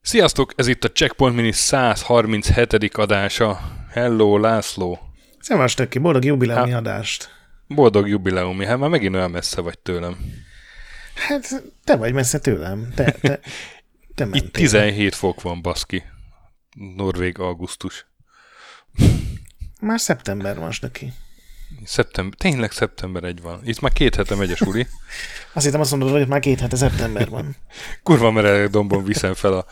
Sziasztok, ez itt a Checkpoint Mini 137. adása. Hello, László. Szevasz, Töki, boldog jubileumi hát, adást. Boldog jubileumi, hát már megint olyan messze vagy tőlem. Hát, te vagy messze tőlem. Te, te, te Itt 17 fok van, baszki. Norvég augusztus. Már szeptember van, neki. Szeptember, tényleg szeptember egy van. Itt már két hete megy a suli. azt hittem azt mondod, hogy már két hete szeptember van. Kurva merre dombon viszem fel a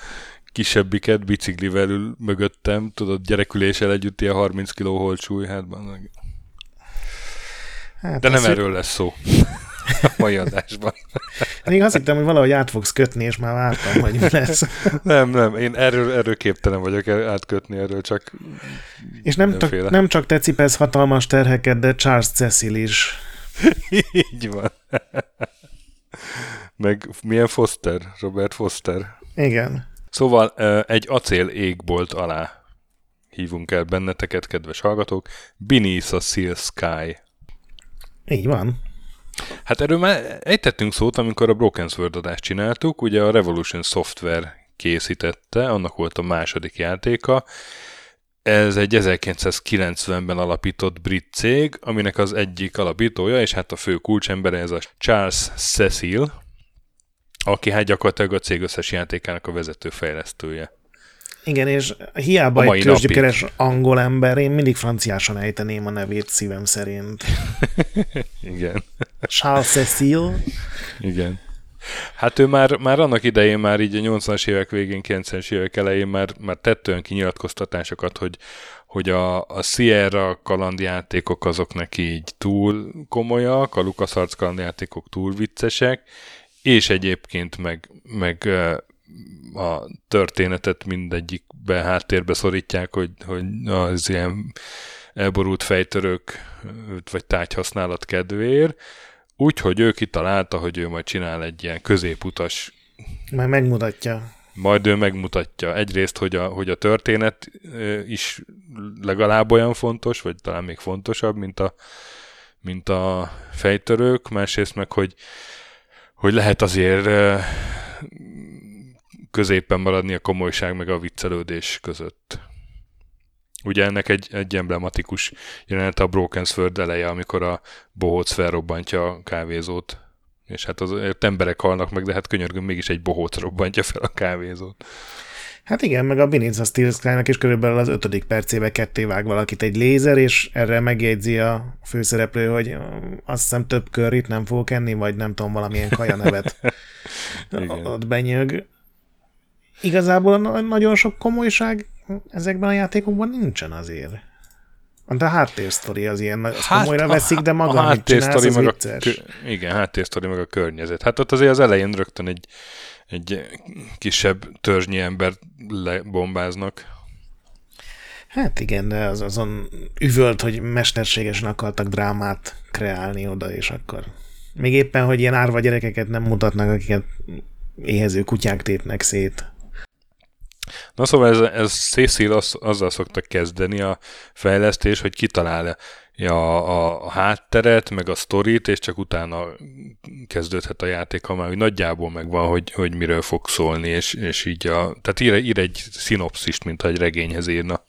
kisebbiket, biciklivel ül mögöttem, tudod, gyereküléssel együtt ilyen 30 kg holcsúly, hát, hát De nem erről lesz szó a mai adásban. Én azt hittem, hogy valahogy át fogsz kötni, és már vártam, hogy mi lesz. nem, nem, én erről, erről képtelen vagyok átkötni, erről csak És nem, t- nem csak te cipez hatalmas terheket, de Charles Cecil is. Így van. Meg milyen Foster? Robert Foster. Igen. Szóval egy acél égbolt alá hívunk el benneteket, kedves hallgatók. Beneath a Seal Sky. Így van. Hát erről már ejtettünk szót, amikor a Broken Sword adást csináltuk, ugye a Revolution Software készítette, annak volt a második játéka. Ez egy 1990-ben alapított brit cég, aminek az egyik alapítója, és hát a fő kulcsembere ez a Charles Cecil, aki hát gyakorlatilag a cég összes játékának a vezető fejlesztője. Igen, és hiába egy tőzsgyökeres angol ember, én mindig franciásan ejteném a nevét szívem szerint. Igen. Charles Cecil. Igen. Hát ő már, már annak idején, már így a 80-as évek végén, 90-es évek elején már, már tett olyan kinyilatkoztatásokat, hogy, hogy a, a Sierra kalandjátékok azok neki így túl komolyak, a LucasArts kalandjátékok túl viccesek, és egyébként meg, meg a történetet mindegyikbe háttérbe szorítják, hogy, hogy az ilyen elborult fejtörők vagy tárgyhasználat kedvéért, úgyhogy ő kitalálta, hogy ő majd csinál egy ilyen középutas majd megmutatja. Majd ő megmutatja. Egyrészt, hogy a, hogy a történet is legalább olyan fontos, vagy talán még fontosabb, mint a, mint a fejtörők, másrészt meg, hogy, hogy lehet azért középen maradni a komolyság meg a viccelődés között. Ugye ennek egy, egy emblematikus jelenet a Broken Sword eleje, amikor a bohóc felrobbantja a kávézót. És hát az emberek halnak meg, de hát könyörgöm, mégis egy bohóc robbantja fel a kávézót. Hát igen, meg a Beniza Steel Sky-nak is körülbelül az ötödik percébe ketté vág valakit egy lézer, és erre megjegyzi a főszereplő, hogy azt hiszem több kör itt nem fogok enni, vagy nem tudom, valamilyen kaja nevet ott benyög igazából nagyon sok komolyság ezekben a játékokban nincsen azért. De a háttérsztori az ilyen, az hát, komolyra veszik, de maga, a háttérsztori meg vicces. a, Igen, háttérsztori meg a környezet. Hát ott azért az elején rögtön egy, egy kisebb törzsnyi ember lebombáznak. Hát igen, de az azon üvölt, hogy mesterségesen akartak drámát kreálni oda, és akkor még éppen, hogy ilyen árva gyerekeket nem mutatnak, akiket éhező kutyák tépnek szét. Na szóval ez, ez Cecil az, azzal szoktak kezdeni a fejlesztés, hogy kitalálja a, a, a hátteret, meg a sztorit, és csak utána kezdődhet a játék, ha már nagyjából megvan, hogy, hogy miről fog szólni, és, és így a, tehát ír, ír egy szinopszist, mint egy regényhez írna.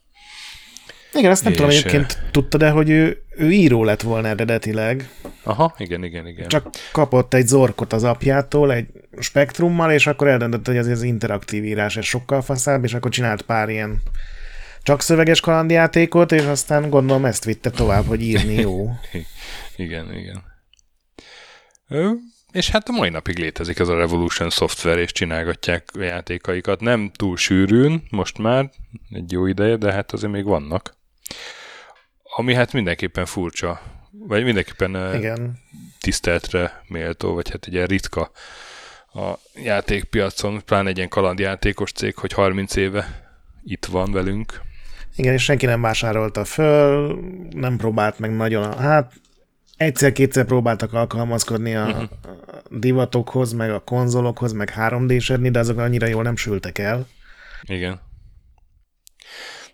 Igen, azt nem és... tudom, egyébként tudta, de hogy ő, ő író lett volna eredetileg. Aha, igen, igen, igen. Csak kapott egy zorkot az apjától, egy spektrummal, és akkor eldöntött, hogy ez az interaktív írás, ez sokkal faszább, és akkor csinált pár ilyen csak szöveges kalandjátékot, és aztán gondolom ezt vitte tovább, hogy írni jó. igen, igen. És hát a mai napig létezik ez a Revolution Software, és csinálgatják a játékaikat. Nem túl sűrűn, most már egy jó ideje, de hát azért még vannak. Ami hát mindenképpen furcsa, vagy mindenképpen Igen. tiszteltre méltó, vagy hát egy ritka a játékpiacon, pláne egy ilyen kalandjátékos cég, hogy 30 éve itt van velünk. Igen, és senki nem vásárolta föl, nem próbált meg nagyon, hát egyszer-kétszer próbáltak alkalmazkodni a uh-huh. divatokhoz, meg a konzolokhoz, meg 3 d de azok annyira jól nem sültek el. Igen.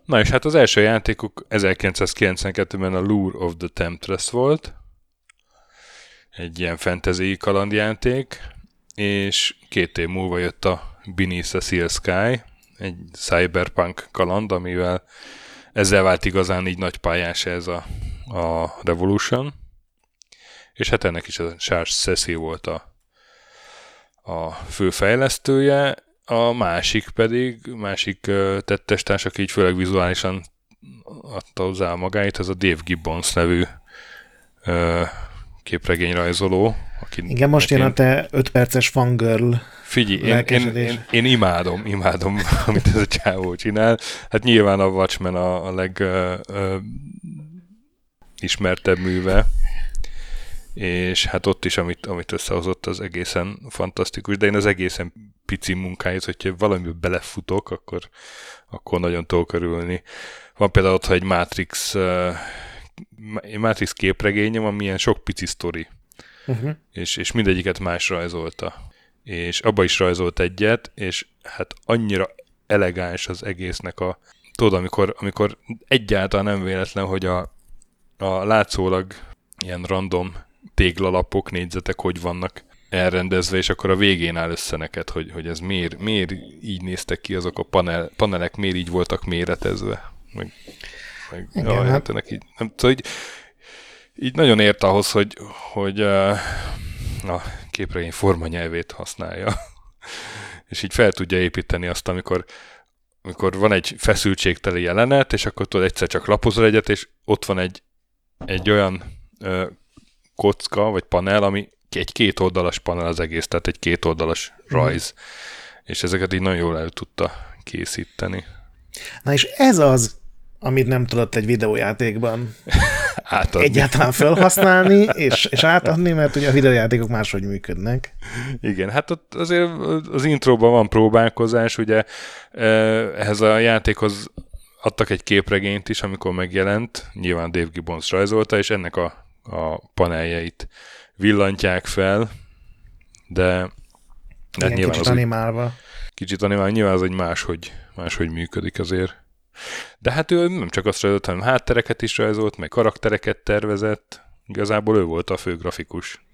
Na és hát az első játékuk 1992-ben a Lure of the Temptress volt, egy ilyen fantasy kalandjáték, és két év múlva jött a Beneath the Seal Sky, egy cyberpunk kaland, amivel ezzel vált igazán így nagy pályás ez a, a Revolution, és hát ennek is a Charles Ceci volt a, a főfejlesztője, a másik pedig, másik tettestárs, aki így főleg vizuálisan adta hozzá magáit, ez a Dave Gibbons nevű képregényrajzoló. Aki Igen, most jön a te 5 perces fangirl Figyelj, én, én, én, én, imádom, imádom, amit ez a csávó csinál. Hát nyilván a Watchmen a, a leg ö, ö, ismertebb műve, és hát ott is, amit, amit összehozott, az egészen fantasztikus, de én az egészen pici munkáit, hogyha valamibe belefutok, akkor, akkor nagyon tudok körülni. Van például ott, egy Matrix, uh, Matrix képregényem, ami ilyen sok pici sztori, uh-huh. és, és mindegyiket más rajzolta. És abba is rajzolt egyet, és hát annyira elegáns az egésznek a... Tudod, amikor, amikor egyáltalán nem véletlen, hogy a, a látszólag ilyen random téglalapok, négyzetek hogy vannak elrendezve, és akkor a végén áll össze neked, hogy, hogy ez miért, miért így néztek ki azok a panel, panelek, miért így voltak méretezve. Meg, meg Igen, jaj, hát... hát így, nem, szóval így, így nagyon ért ahhoz, hogy, hogy uh, a képregény formanyelvét használja, és így fel tudja építeni azt, amikor amikor van egy feszültségteli jelenet, és akkor tudod egyszer csak lapozol egyet, és ott van egy, egy olyan ö, kocka, vagy panel, ami egy két oldalas panel az egész, tehát egy két oldalas rajz. Mm. És ezeket így nagyon jól el tudta készíteni. Na és ez az, amit nem tudott egy videójátékban átadni. egyáltalán felhasználni, és, és átadni, mert ugye a videójátékok máshogy működnek. Igen, hát ott azért az intróban van próbálkozás, ugye ehhez a játékhoz adtak egy képregényt is, amikor megjelent, nyilván Dave Gibbons rajzolta, és ennek a, a paneljeit villantják fel, de, de Igen, nyilván kicsit az, animálva. Kicsit animálva, nyilván az egy máshogy, máshogy működik azért. De hát ő nem csak azt rajzolt, hanem háttereket is rajzolt, meg karaktereket tervezett. Igazából ő volt a fő grafikus.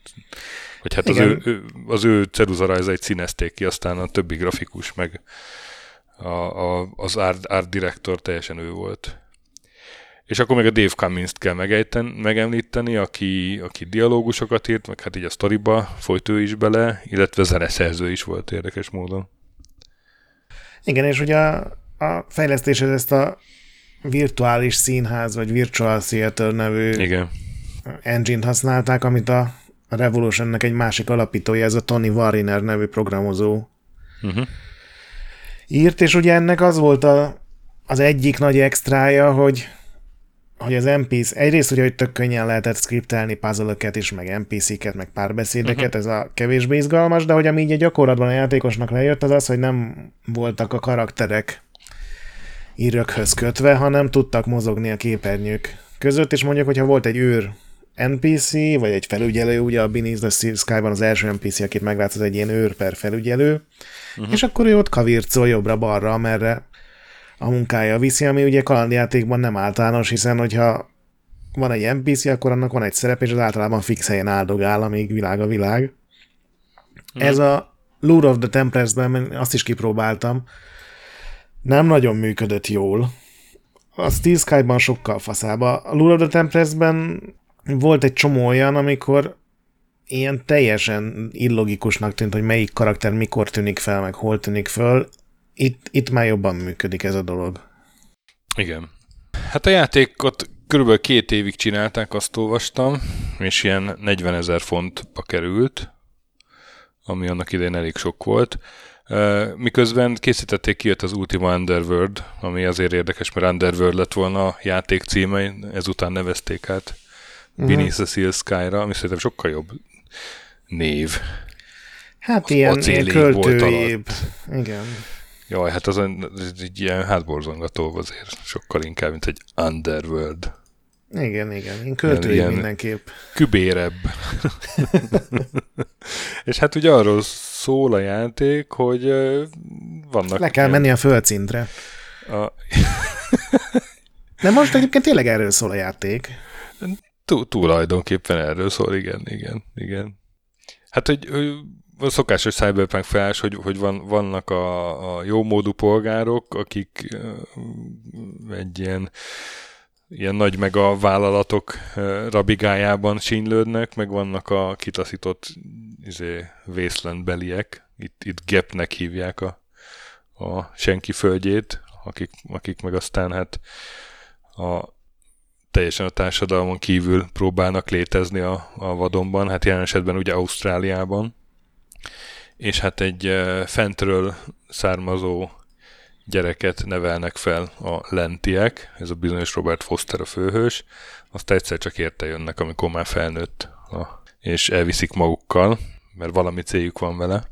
Vagy hát az ő, ő, az ő ceruzarajzait színezték ki, aztán a többi grafikus, meg a, a, az art, art director teljesen ő volt. És akkor még a Dave Cummins-t kell megejten, megemlíteni, aki, aki dialógusokat írt, meg hát így a sztoriba folyt ő is bele, illetve zeneszerző is volt érdekes módon. Igen, és ugye a, a fejlesztéshez ezt a virtuális színház, vagy Virtual Theater nevű Igen. engine-t használták, amit a Revolutionnek egy másik alapítója, ez a Tony Wariner nevű programozó uh-huh. írt, és ugye ennek az volt a, az egyik nagy extrája, hogy hogy az NPC, egyrészt ugye, hogy tök könnyen lehetett skriptelni puzzle is, meg NPC-ket, meg párbeszédeket, uh-huh. ez a kevésbé izgalmas, de hogy ami így a gyakorlatban a játékosnak lejött, az az, hogy nem voltak a karakterek írökhöz kötve, hanem tudtak mozogni a képernyők között, és mondjuk, hogyha volt egy őr NPC, vagy egy felügyelő, ugye a Beneath the Sky-ban az első NPC, akit meglátsz, az egy ilyen őr per felügyelő, uh-huh. és akkor ő ott kavircol jobbra-balra, amerre a munkája viszi, ami ugye kalandjátékban nem általános, hiszen hogyha van egy NPC, akkor annak van egy szerep, és az általában fix helyen áldogál, amíg világ a világ. Hmm. Ez a Lure of the Templars-ben azt is kipróbáltam, nem nagyon működött jól. A Steel Sky-ban sokkal faszába. A Lure of the Templars-ben volt egy csomó olyan, amikor ilyen teljesen illogikusnak tűnt, hogy melyik karakter mikor tűnik fel, meg hol tűnik fel, itt, itt már jobban működik ez a dolog. Igen. Hát a játékot körülbelül két évig csinálták, azt olvastam, és ilyen 40 ezer fontba került, ami annak idején elég sok volt. Miközben készítették, kijött az Ultima Underworld, ami azért érdekes, mert Underworld lett volna a játék címe, ezután nevezték át uh-huh. Beneath the Seal Sky-ra, ami szerintem sokkal jobb név. Hát ilyen, ilyen költőjébb. Igen. Jaj, hát az, egy ilyen hátborzongató azért sokkal inkább, mint egy Underworld. Igen, igen, én költői ilyen mindenképp. Kübérebb. és hát ugye arról szól a játék, hogy vannak... Le kell ilyen... menni a földszintre. A... De most egyébként tényleg erről szól a játék. Tulajdonképpen erről szól, igen, igen, igen. Hát, hogy, hogy szokásos cyberpunk felállás, hogy, hogy van, vannak a, a jó módú polgárok, akik egy ilyen, ilyen nagy meg a vállalatok rabigájában sínylődnek, meg vannak a kitaszított izé, vészlendbeliek, itt, itt gepnek hívják a, a senki földjét, akik, akik meg aztán hát a teljesen a társadalmon kívül próbálnak létezni a, a vadonban, hát jelen esetben ugye Ausztráliában, és hát egy fentről származó gyereket nevelnek fel a lentiek, ez a bizonyos Robert Foster a főhős, azt egyszer csak érte jönnek, amikor már felnőtt, a, és elviszik magukkal, mert valami céljuk van vele,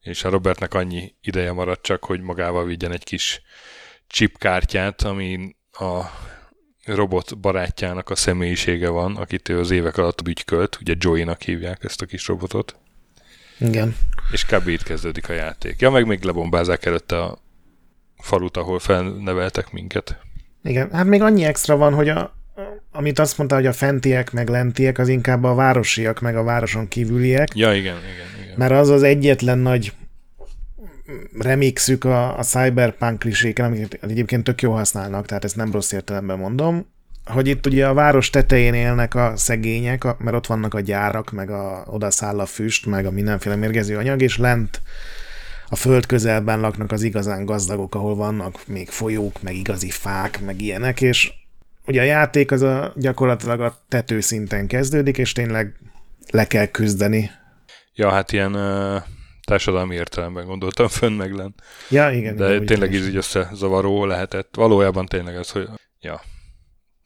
és a Robertnek annyi ideje maradt csak, hogy magával vigyen egy kis chipkártyát, ami a robot barátjának a személyisége van, akit ő az évek alatt ügykölt, ugye Joey-nak hívják ezt a kis robotot. Igen. És kb. itt kezdődik a játék. Ja, meg még lebombázák előtte a falut, ahol felneveltek minket. Igen, hát még annyi extra van, hogy a, amit azt mondta, hogy a fentiek meg lentiek, az inkább a városiak meg a városon kívüliek. Ja, igen, igen. igen. Mert az az egyetlen nagy remixük a, a cyberpunk kliséken, amiket egyébként tök jó használnak, tehát ezt nem rossz értelemben mondom, hogy itt ugye a város tetején élnek a szegények, mert ott vannak a gyárak, meg a, oda száll a füst, meg a mindenféle mérgező anyag, és lent a föld közelben laknak az igazán gazdagok, ahol vannak még folyók, meg igazi fák, meg ilyenek, és ugye a játék az a, gyakorlatilag a tetőszinten kezdődik, és tényleg le kell küzdeni. Ja, hát ilyen uh, társadalmi értelemben gondoltam fönn meg len. Ja, igen. De igen, tényleg így összezavaró lehetett. Valójában tényleg ez, hogy ja,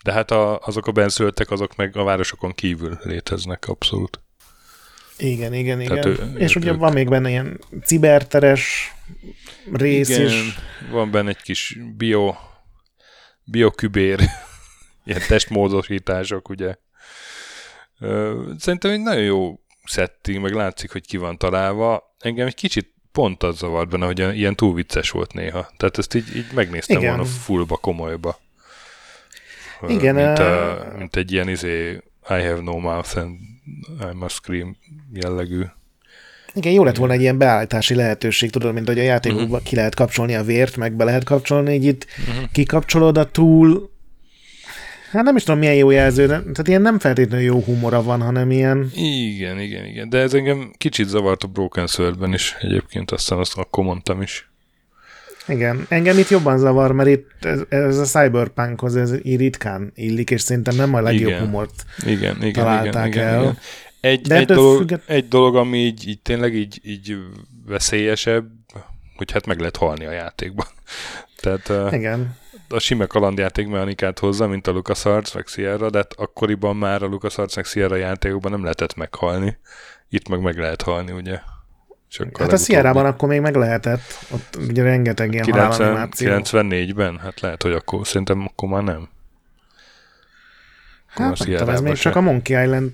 de hát a, azok a benszülöttek, azok meg a városokon kívül léteznek abszolút. Igen, igen, igen. Tehát ő, és ugye ők... van még benne ilyen ciberteres rész igen, is. van benne egy kis bio, biokübér, ilyen testmódosítások, ugye. Szerintem egy nagyon jó setting, meg látszik, hogy ki van találva. Engem egy kicsit pont az zavart benne, hogy ilyen túl vicces volt néha. Tehát ezt így, így megnéztem Igen. volna fullba, komolyba. Igen. Mint, a, mint egy ilyen izé, I have no mouth and I must scream jellegű. Igen, jó lett volna egy ilyen beállítási lehetőség, tudod, mint hogy a játékokban uh-huh. ki lehet kapcsolni a vért, meg be lehet kapcsolni, így itt uh-huh. kikapcsolod a túl, hát nem is tudom milyen jó jelző, de, tehát ilyen nem feltétlenül jó humora van, hanem ilyen... Igen, igen, igen, de ez engem kicsit zavart a Broken Sword-ben is egyébként, aztán azt akkor mondtam is. Igen, engem itt jobban zavar, mert itt ez, ez a cyberpunkhoz ez így ritkán illik, és szerintem nem a legjobb igen. humort igen, igen, találták igen, el. Igen. Egy, De egy, dolog, függet... egy dolog, ami így, így tényleg így, így veszélyesebb, hogy hát meg lehet halni a játékban. Tehát igen. a sima kalandjáték mechanikát hozza, mint a LucasArts, meg Sierra, de hát akkoriban már a LucasArts, meg Sierra játékokban nem lehetett meghalni. Itt meg meg lehet halni, ugye? Hát a Sierra-ban akkor még meg lehetett, ott ugye rengeteg ilyen 90, 94-ben? Hát lehet, hogy akkor, szerintem akkor már nem. Akkor hát nem tudom, ez még se. csak a Monkey Island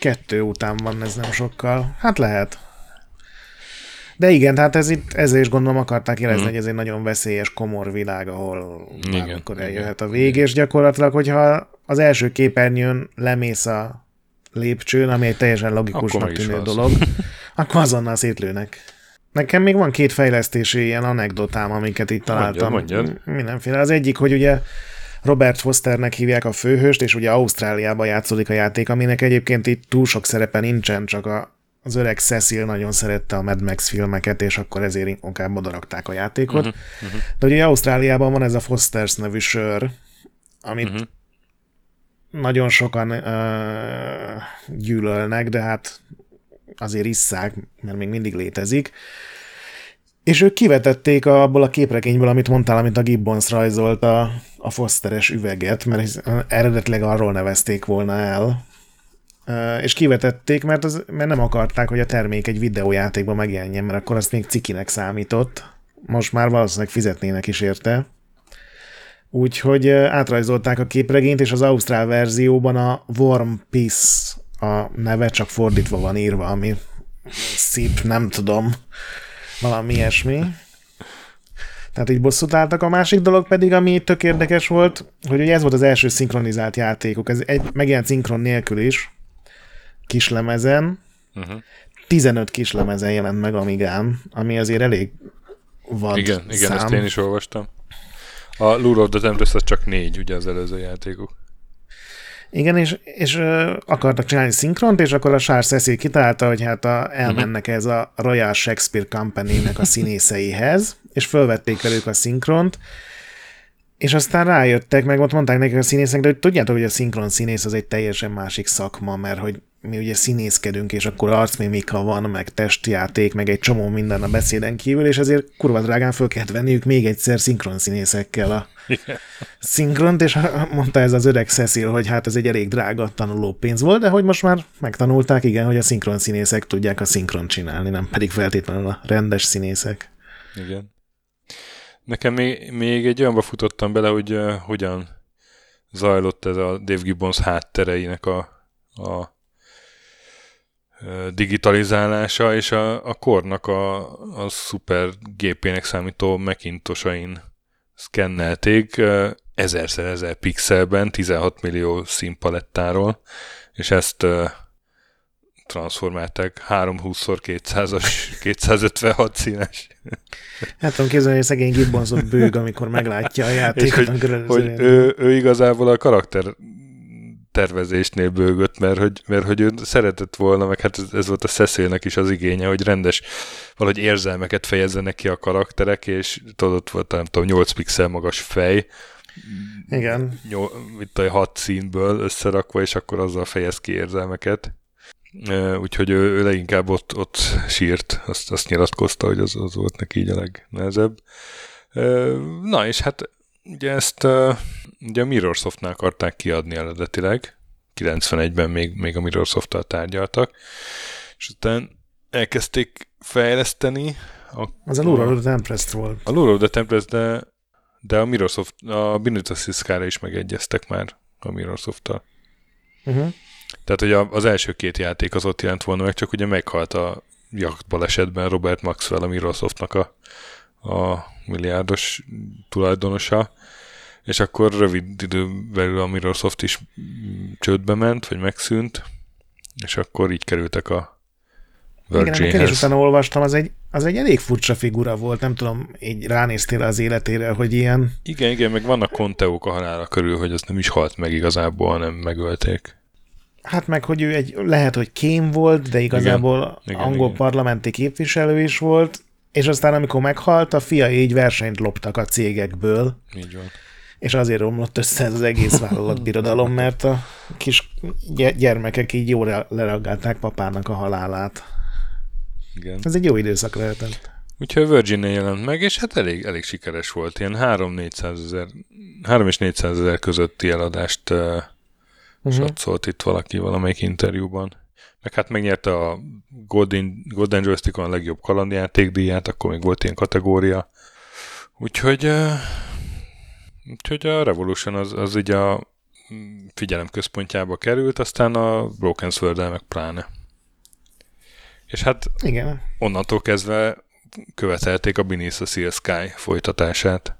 kettő után van, ez nem sokkal. Hát lehet. De igen, tehát ez itt, ezért is gondolom akarták jelezni, mm. hogy ez egy nagyon veszélyes, komor világ, ahol igen, akkor eljöhet a vég, és gyakorlatilag, hogyha az első képernyőn lemész a lépcsőn, ami egy teljesen logikusnak tűnő dolog, akkor azonnal szétlőnek. Nekem még van két fejlesztési ilyen anekdotám, amiket itt találtam. Mondjad, mondjad. Mindenféle. Az egyik, hogy ugye Robert Fosternek hívják a főhőst, és ugye Ausztráliában játszódik a játék, aminek egyébként itt túl sok szerepe nincsen, csak a, az öreg Cecil nagyon szerette a Mad Max filmeket, és akkor ezért inkább odarakták a játékot. Uh-huh, uh-huh. De ugye Ausztráliában van ez a Fosters nevű sör, amit uh-huh. nagyon sokan uh, gyűlölnek, de hát azért isszák, mert még mindig létezik. És ők kivetették abból a képregényből, amit mondtál, amit a Gibbons rajzolt a, a Fosteres üveget, mert eredetileg arról nevezték volna el, és kivetették, mert, az, mert nem akarták, hogy a termék egy videójátékban megjelenjen, mert akkor azt még cikinek számított. Most már valószínűleg fizetnének is érte. Úgyhogy átrajzolták a képregényt, és az ausztrál verzióban a Worm Peace a neve, csak fordítva van írva, ami szép, nem tudom, valami ilyesmi. Tehát így bosszút álltak. A másik dolog pedig, ami tök érdekes volt, hogy ugye ez volt az első szinkronizált játékuk. Ez egy megjelent szinkron nélkül is, kislemezen. Uh-huh. 15 kislemezen jelent meg Amigán, ami azért elég vad Igen, igen szám. ezt én is olvastam. A Lure of the Tempest az csak négy, ugye az előző játékuk. Igen, és, és uh, akartak csinálni szinkront, és akkor a Charles Cecil kitalálta, hogy hát a, elmennek uh-huh. ez a Royal Shakespeare Company-nek a színészeihez, és fölvették velük a szinkront, és aztán rájöttek, meg ott mondták nekik a színészek, de hogy tudjátok, hogy a szinkron színész az egy teljesen másik szakma, mert hogy mi ugye színészkedünk, és akkor arcmimika van, meg testjáték, meg egy csomó minden a beszéden kívül, és ezért kurva drágán föl kellett venniük még egyszer szinkron színészekkel a szinkront, és mondta ez az öreg Cecil, hogy hát ez egy elég drága tanuló pénz volt, de hogy most már megtanulták, igen, hogy a szinkron színészek tudják a szinkron csinálni, nem pedig feltétlenül a rendes színészek. Igen. Nekem még, még egy olyanba futottam bele, hogy uh, hogyan zajlott ez a Dave Gibbons háttereinek a, a digitalizálása, és a, a kornak a, a szuper gépének számító Macintosain szkennelték ezerszer ezer pixelben, 16 millió színpalettáról, és ezt transformálták 320x200-as, 256 színes. Hát tudom képzelni, hogy szegény Gibbonsot bőg, amikor meglátja a játékot. hogy, hogy ő, ő, igazából a karakter tervezésnél bőgött, mert hogy, mert hogy ő szeretett volna, meg hát ez, ez volt a Cecilnek is az igénye, hogy rendes valahogy érzelmeket fejezzenek ki a karakterek, és tudod, volt nem tudom, 8 pixel magas fej, igen. Nyol, itt a hat színből összerakva, és akkor azzal fejez ki érzelmeket. Úgyhogy ő, ő leginkább ott, ott sírt, azt, azt nyilatkozta, hogy az, az volt neki így a legnehezebb. Na, és hát ugye ezt ugye a Mirrorsoftnál akarták kiadni eredetileg, 91-ben még, még a Mirrorsoft-tal tárgyaltak, és utána elkezdték fejleszteni. A, az a Lure of the Tempest volt. A Lure of the Tempest, de, de a Mirrorsoft, a Binutasiszkára is megegyeztek már a Mirrorsoft-tal. Uh-huh. Tehát, hogy az első két játék az ott jelent volna meg, csak ugye meghalt a balesetben Robert Maxwell, a Mirrorsoftnak a, a milliárdos tulajdonosa, és akkor rövid idő belül a Microsoft is csődbe ment, vagy megszűnt, és akkor így kerültek a Virginhez. Igen, én is utána olvastam, az egy, az egy elég furcsa figura volt, nem tudom, így ránéztél az életére, hogy ilyen... Igen, igen, meg vannak konteók a halála körül, hogy az nem is halt meg igazából, nem megölték. Hát meg, hogy ő egy, lehet, hogy kém volt, de igazából igen, angol igen, parlamenti képviselő is volt, és aztán amikor meghalt, a fia így versenyt loptak a cégekből. Így van és azért romlott össze ez az egész vállalatbirodalom, mert a kis gyermekek így jól lereagálták papának a halálát. Igen. Ez egy jó időszak lehetett. Úgyhogy virgin jelent meg, és hát elég, elég sikeres volt. Ilyen 3-400 ezer, 3 és 400 ezer közötti eladást uh, uh-huh. satszólt itt valaki valamelyik interjúban. Meg hát megnyerte a Golden, Golden Joystick-on a legjobb kalandjátékdíját, akkor még volt ilyen kategória. Úgyhogy uh, Úgyhogy a Revolution az, az így a figyelem központjába került, aztán a Broken sword meg pláne. És hát Igen. onnantól kezdve követelték a Beneath the Sea Sky folytatását,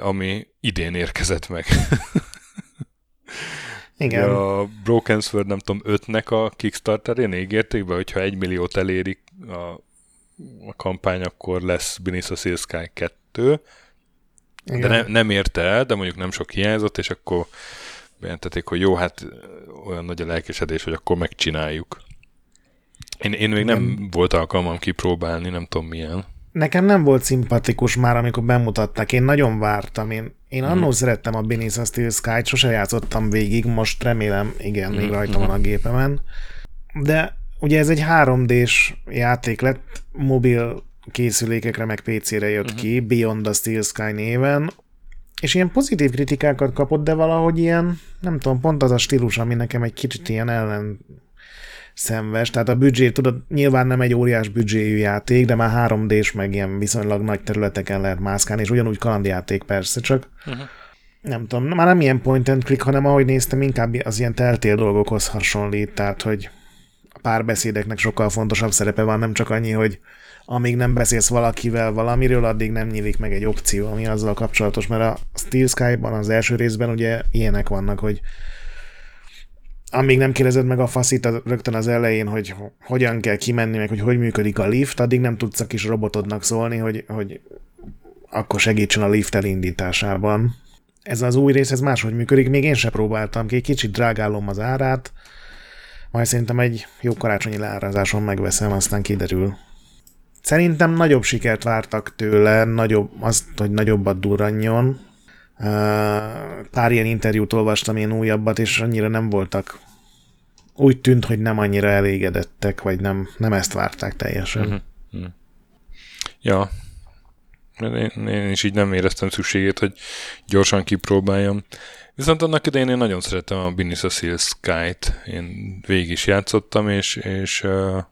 ami idén érkezett meg. Igen. A Broken Sword, nem tudom, ötnek a Kickstarterén ígérték be, hogyha egy milliót elérik a, a kampány, akkor lesz Beneath the Sea Sky 2, igen. De ne, nem érte el, de mondjuk nem sok hiányzott, és akkor bejelentették, hogy jó, hát olyan nagy a lelkesedés, hogy akkor megcsináljuk. Én, én még nem, nem volt alkalmam kipróbálni, nem tudom milyen. Nekem nem volt szimpatikus már, amikor bemutatták. Én nagyon vártam. Én, én mm. annól szerettem a Beneath a Steel Sky-t, sose játszottam végig, most remélem, igen, még mm. rajta van a gépemen. De ugye ez egy 3D-s játék lett, mobil készülékekre, meg PC-re jött uh-huh. ki, Beyond the Steel Sky néven, és ilyen pozitív kritikákat kapott, de valahogy ilyen, nem tudom, pont az a stílus, ami nekem egy kicsit ilyen ellen szemves, tehát a büdzsé, tudod, nyilván nem egy óriás büdzséjű játék, de már 3D-s, meg ilyen viszonylag nagy területeken lehet mászkálni, és ugyanúgy kalandjáték persze, csak uh-huh. nem tudom, már nem ilyen point and click, hanem ahogy néztem, inkább az ilyen teltél dolgokhoz hasonlít, tehát hogy a párbeszédeknek sokkal fontosabb szerepe van, nem csak annyi, hogy amíg nem beszélsz valakivel valamiről, addig nem nyílik meg egy opció, ami azzal kapcsolatos, mert a Steel Sky-ban az első részben ugye ilyenek vannak, hogy amíg nem kérdezed meg a faszit rögtön az elején, hogy hogyan kell kimenni, meg hogy hogy működik a lift, addig nem tudsz a kis robotodnak szólni, hogy, hogy akkor segítsen a lift elindításában. Ez az új rész, ez máshogy működik, még én se próbáltam ki, kicsit drágálom az árát, majd szerintem egy jó karácsonyi leárazáson megveszem, aztán kiderül. Szerintem nagyobb sikert vártak tőle, nagyobb, azt, hogy nagyobbat durranjon. Pár ilyen interjút olvastam, én újabbat, és annyira nem voltak úgy tűnt, hogy nem annyira elégedettek, vagy nem, nem ezt várták teljesen. Uh-huh. Ja, én, én is így nem éreztem szükségét, hogy gyorsan kipróbáljam. Viszont annak idején én nagyon szeretem a Benicio Sky-t. Én végig is játszottam, és, és uh...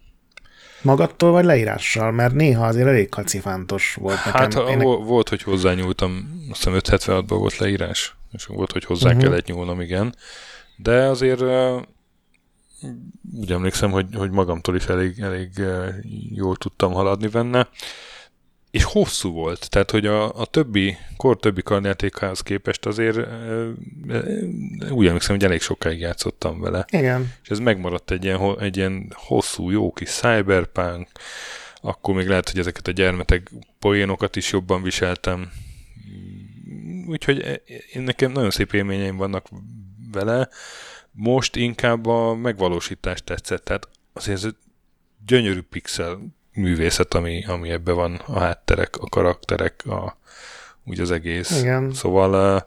Magadtól vagy leírással? Mert néha azért elég kacifántos volt nekem. Hát Én... volt, hogy hozzányúltam, azt hiszem 576-ban volt leírás, és volt, hogy hozzá uh-huh. kellett nyúlnom, igen. De azért uh, úgy emlékszem, hogy, hogy magamtól is elég, elég uh, jól tudtam haladni benne és hosszú volt, tehát hogy a, a többi, kor többi kardjátékhoz képest azért e, e, úgy emlékszem, hogy elég sokáig játszottam vele. Igen. És ez megmaradt egy ilyen, egy ilyen hosszú, jó kis cyberpunk, akkor még lehet, hogy ezeket a gyermetek poénokat is jobban viseltem. Úgyhogy én nekem nagyon szép élményeim vannak vele. Most inkább a megvalósítás tetszett, tehát azért ez gyönyörű pixel művészet, ami, ami ebben van, a hátterek, a karakterek, a, úgy az egész. Igen. Szóval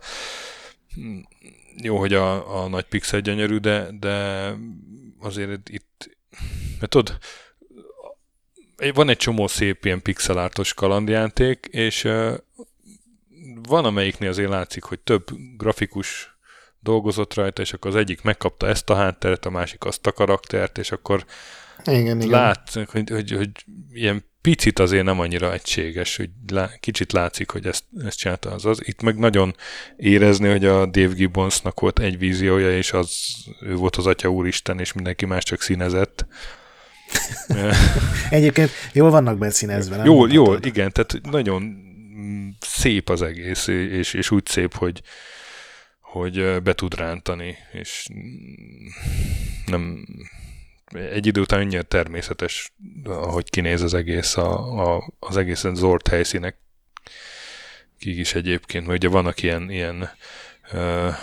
jó, hogy a, a nagy pixel gyönyörű, de, de azért itt, mert tudod, van egy csomó szép ilyen pixelártos kalandjáték, és van amelyiknél azért látszik, hogy több grafikus dolgozott rajta, és akkor az egyik megkapta ezt a hátteret, a másik azt a karaktert, és akkor igen, igen. látszik, hogy, hogy, hogy ilyen picit azért nem annyira egységes, hogy lá, kicsit látszik, hogy ezt, ezt csinálta az az. Itt meg nagyon érezni, hogy a Dave Gibbonsnak volt egy víziója, és az ő volt az Atya Úristen, és mindenki más csak színezett. Egyébként jól vannak beszínezve. Jól, jól, igen, tehát nagyon szép az egész, és, és úgy szép, hogy, hogy be tud rántani, és nem, egy idő után annyira természetes, ahogy kinéz az egész, a, a, az egészen zord helyszínek kik is egyébként, mert ugye vannak ilyen, ilyen uh,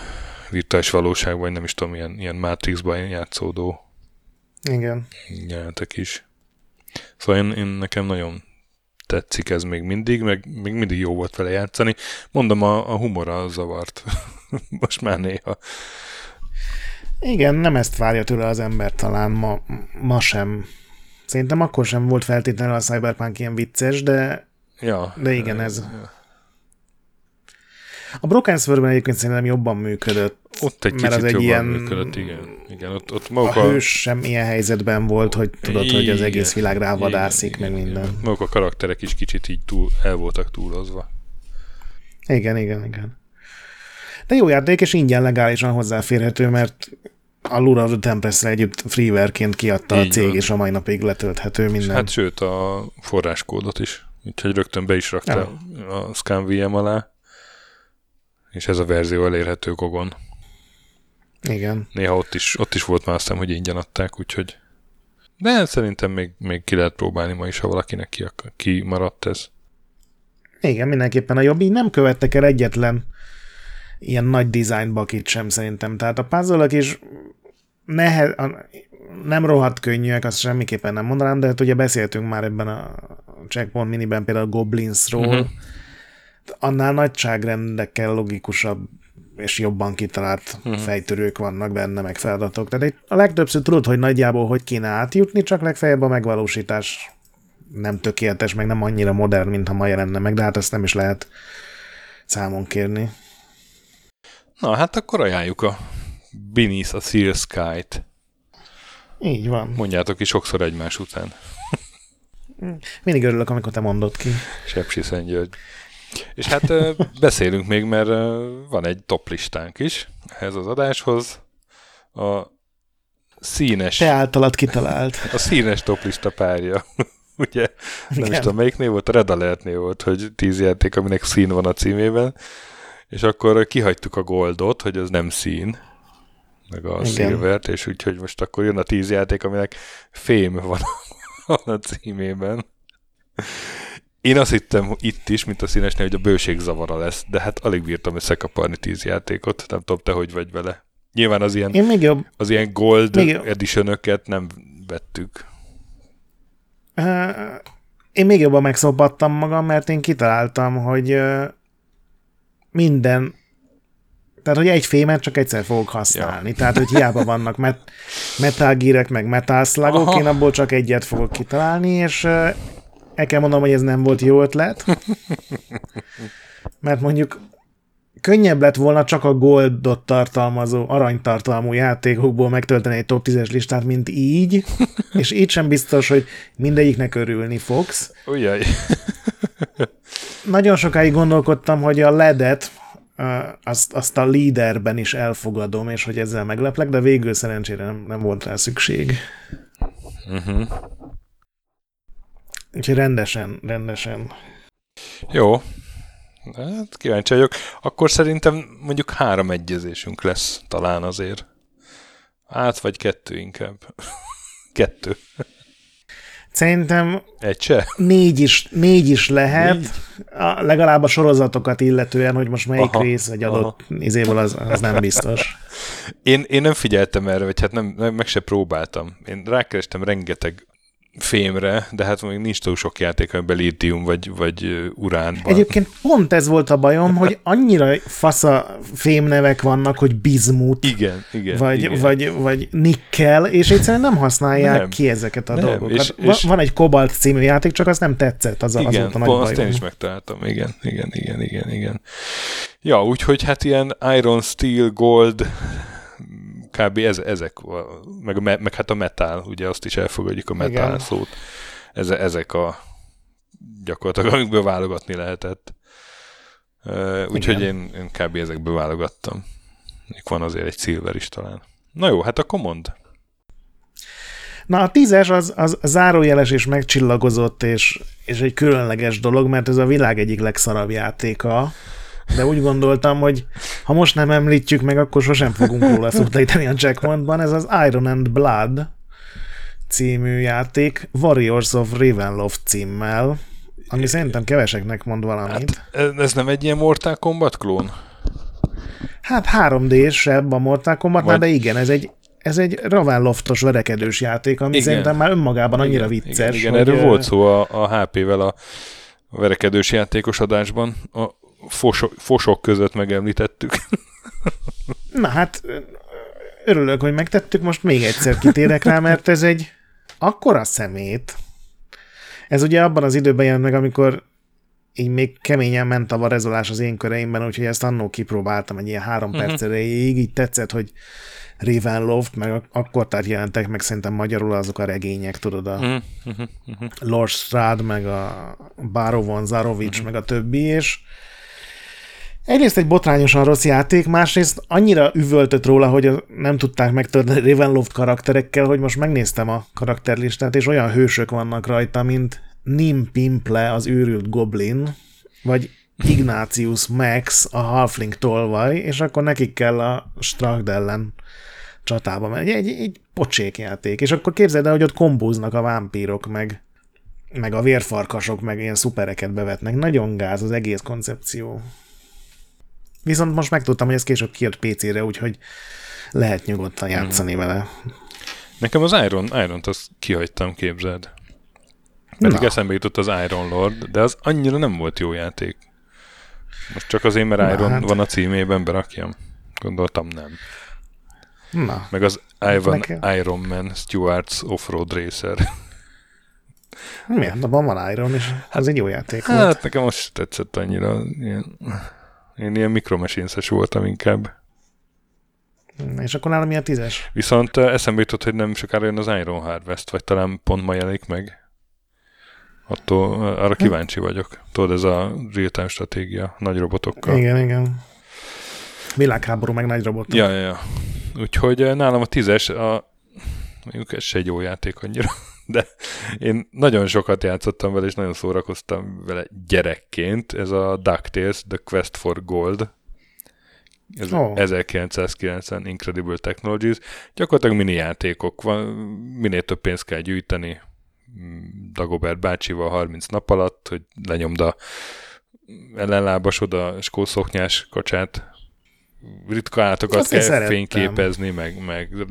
virtuális valóság, vagy nem is tudom, ilyen, ilyen Matrixban játszódó Igen. jelenetek is. Szóval én, én nekem nagyon tetszik ez még mindig, meg még mindig jó volt vele játszani. Mondom, a, a humora zavart. Most már néha. Igen, nem ezt várja tőle az ember talán ma, ma sem. Szerintem akkor sem volt feltétlenül a Cyberpunk ilyen vicces, de, ja, de igen, ez... Ja. A Broken Sword-ben egyébként szerintem jobban működött. Ott egy kicsit az egy jobban ilyen, működött, igen. igen ott, ott maguk a, a hős sem ilyen helyzetben volt, hogy tudod, igen, hogy az egész világ rávadászik, meg minden. Igen. Maguk a karakterek is kicsit így túl, el voltak túlozva. Igen, igen, igen. De jó játék, és ingyen legálisan hozzáférhető, mert a Lura the Tempest-re együtt freewareként kiadta Így a cég, van. és a mai napig letölthető minden. Hát sőt, a forráskódot is. Úgyhogy rögtön be is rakta ja. a ScanVM alá, és ez a verzió elérhető Gogon. Igen. Néha ott is, ott is volt már aztán, hogy ingyen adták, úgyhogy de szerintem még, még ki lehet próbálni ma is, ha valakinek ki, ki maradt ez. Igen, mindenképpen a jobb. Így nem követtek el egyetlen ilyen nagy design bakit sem szerintem. Tehát a puzzle is nehe, nem rohadt könnyűek, azt semmiképpen nem mondanám, de hát ugye beszéltünk már ebben a Checkpoint miniben például Goblinsról, uh-huh. annál nagyságrendekkel logikusabb és jobban kitalált uh-huh. fejtörők vannak benne, meg feladatok. Tehát egy, a legtöbbször tudod, hogy nagyjából hogy kéne átjutni, csak legfeljebb a megvalósítás nem tökéletes, meg nem annyira modern, mint ha ma jelenne meg, de hát ezt nem is lehet számon kérni. Na, hát akkor ajánljuk a Beneath a Seal Sky-t. Így van. Mondjátok ki sokszor egymás után. Mindig örülök, amikor te mondod ki. Sepsi Szentgyörgy. És hát beszélünk még, mert van egy top listánk is ehhez az adáshoz. A színes... Te általad kitalált. A színes toplista párja. ugye, nem Igen. is tudom melyiknél volt, a Red Alert-nél volt, hogy tíz játék, aminek szín van a címében, és akkor kihagytuk a goldot, hogy az nem szín, meg a Igen. silvert, és úgyhogy most akkor jön a tíz játék, aminek fém van a címében. Én azt hittem itt is, mint a színesnél, hogy a bőség zavara lesz, de hát alig bírtam összekaparni tíz játékot. Nem tudom, te hogy vagy vele. Nyilván az ilyen, Én még jobb, az ilyen gold Még- edition nem vettük. Ö, Én még jobban megszopattam magam, mert én kitaláltam, hogy minden, tehát hogy egy fémet csak egyszer fogok használni. Ja. Tehát, hogy hiába vannak met, metal gearek, meg Aha. én abból csak egyet fogok kitalálni, és ö, el kell mondanom, hogy ez nem volt jó ötlet. Mert mondjuk könnyebb lett volna csak a goldot tartalmazó, aranytartalmú játékokból megtölteni egy top 10-es listát, mint így, és így sem biztos, hogy mindegyiknek örülni fogsz. Ujjaj. Nagyon sokáig gondolkodtam, hogy a ledet, azt, azt a leaderben is elfogadom, és hogy ezzel megleplek, de végül szerencsére nem, nem volt rá szükség. Uh-huh. Úgyhogy rendesen, rendesen. Jó. Hát kíváncsi vagyok. Akkor szerintem mondjuk három egyezésünk lesz talán azért. Át vagy kettő inkább. kettő. Szerintem Egy se? négy is, négy is lehet, Négy? A, legalább a sorozatokat illetően, hogy most melyik Aha, rész egy adott izéből, az, az nem biztos. Én, én nem figyeltem erre, vagy hát nem, nem, meg se próbáltam. Én rákerestem rengeteg fémre, de hát még nincs túl sok játék, amiben lítium vagy, vagy urán van. Egyébként pont ez volt a bajom, hogy annyira fasza fémnevek vannak, hogy bizmut, Igen, igen. vagy, igen. vagy, vagy nikkel, és egyszerűen nem használják Nem. ki ezeket a Nem, dolgokat. és- és- Van egy Kobalt című játék, csak az nem tetszett, az, igen, volt a nagy pont azt én bajom. is megtaláltam. Igen, igen, igen, igen, igen. Ja, úgyhogy hát ilyen Iron, Steel, Gold, kb. Ez, ezek, meg, meg hát a metal, ugye azt is elfogadjuk a metal Igen. szót. Eze, ezek a gyakorlatilag, amikből válogatni lehetett. Úgyhogy én, én kb. ezekből válogattam. Van azért egy Silver is talán. Na jó, hát akkor mondd. Na a tízes az, az zárójeles és megcsillagozott, és, és egy különleges dolog, mert ez a világ egyik legszarabb játéka, de úgy gondoltam, hogy ha most nem említjük meg, akkor sosem fogunk róla szót ejteni a checkpointban. Ez az Iron and Blood című játék Warriors of Ravenloft címmel, ami szerintem keveseknek mond valamit. Ez ez nem egy ilyen Mortal Kombat klón? Hát 3D-sebb a Mortal Kombatnál, Vagy- de igen, ez egy, ez egy Ravenloftos verekedős játék, ami Igen. szerintem már önmagában annyira igen, vicces. Igen, igen hogy, erről volt szó a, a HP-vel a verekedős játékos adásban. A fosok, fosok között megemlítettük. Na hát, örülök, hogy megtettük, most még egyszer kitérek rá, mert ez egy akkora szemét. Ez ugye abban az időben jelent meg, amikor így még keményen ment a varezolás az én köreimben, úgyhogy ezt annó kipróbáltam egy ilyen három Mhm. perc erejéig, így tetszett, hogy Ravenloft, meg ak- akkor tehát jelentek meg szerintem magyarul azok a regények, tudod, a mhm. Lord Strad, meg a Baro von Zarovics, meg a többi, és egyrészt egy botrányosan rossz játék, másrészt annyira üvöltött róla, hogy nem tudták megtörni Ravenloft karakterekkel, hogy most megnéztem a karakterlistát, és olyan hősök vannak rajta, mint Nim Pimple, az őrült goblin, vagy Ignatius Max, a Halfling tolvaj, és akkor nekik kell a Stragd ellen csatába menni. Egy, egy, egy pocsék játék. És akkor képzeld el, hogy ott kombóznak a vámpírok, meg, meg a vérfarkasok, meg ilyen szupereket bevetnek. Nagyon gáz az egész koncepció. Viszont most megtudtam, hogy ez később kijött PC-re, úgyhogy lehet nyugodtan játszani vele. Nekem az Iron, Iron-t azt kihagytam, képzeld. Pedig Na. eszembe jutott az Iron Lord, de az annyira nem volt jó játék. Most csak azért, mert Na, Iron hát. van a címében, berakjam. Gondoltam nem. Na, Meg az Ivan Nekem- Iron Man Stewart's Offroad Racer. miért? Abban van Iron, és ez egy jó játék volt. Hát nekem most tetszett annyira. Ilyen, én ilyen mikromachines voltam inkább. És akkor nálam a tízes? Viszont eh, eszembe jutott, hogy nem sokára jön az Iron Harvest, vagy talán pont ma jelenik meg. Attól eh, arra kíváncsi vagyok. Tudod, ez a real-time stratégia nagy robotokkal. Igen, igen. Világháború, meg nagy robotok. Ja, ja, ja. Úgyhogy eh, nálam a tízes, a, mondjuk ez se egy jó játék annyira. De én nagyon sokat játszottam vele, és nagyon szórakoztam vele gyerekként. Ez a DuckTales, The Quest for Gold. Ez oh. 1990 Incredible Technologies. Gyakorlatilag mini játékok van, minél több pénzt kell gyűjteni. Dagobert bácsival 30 nap alatt, hogy lenyomd a ellenlábasod a skószoknyás kacsát, ritka állatokat kell fényképezni, meg, meg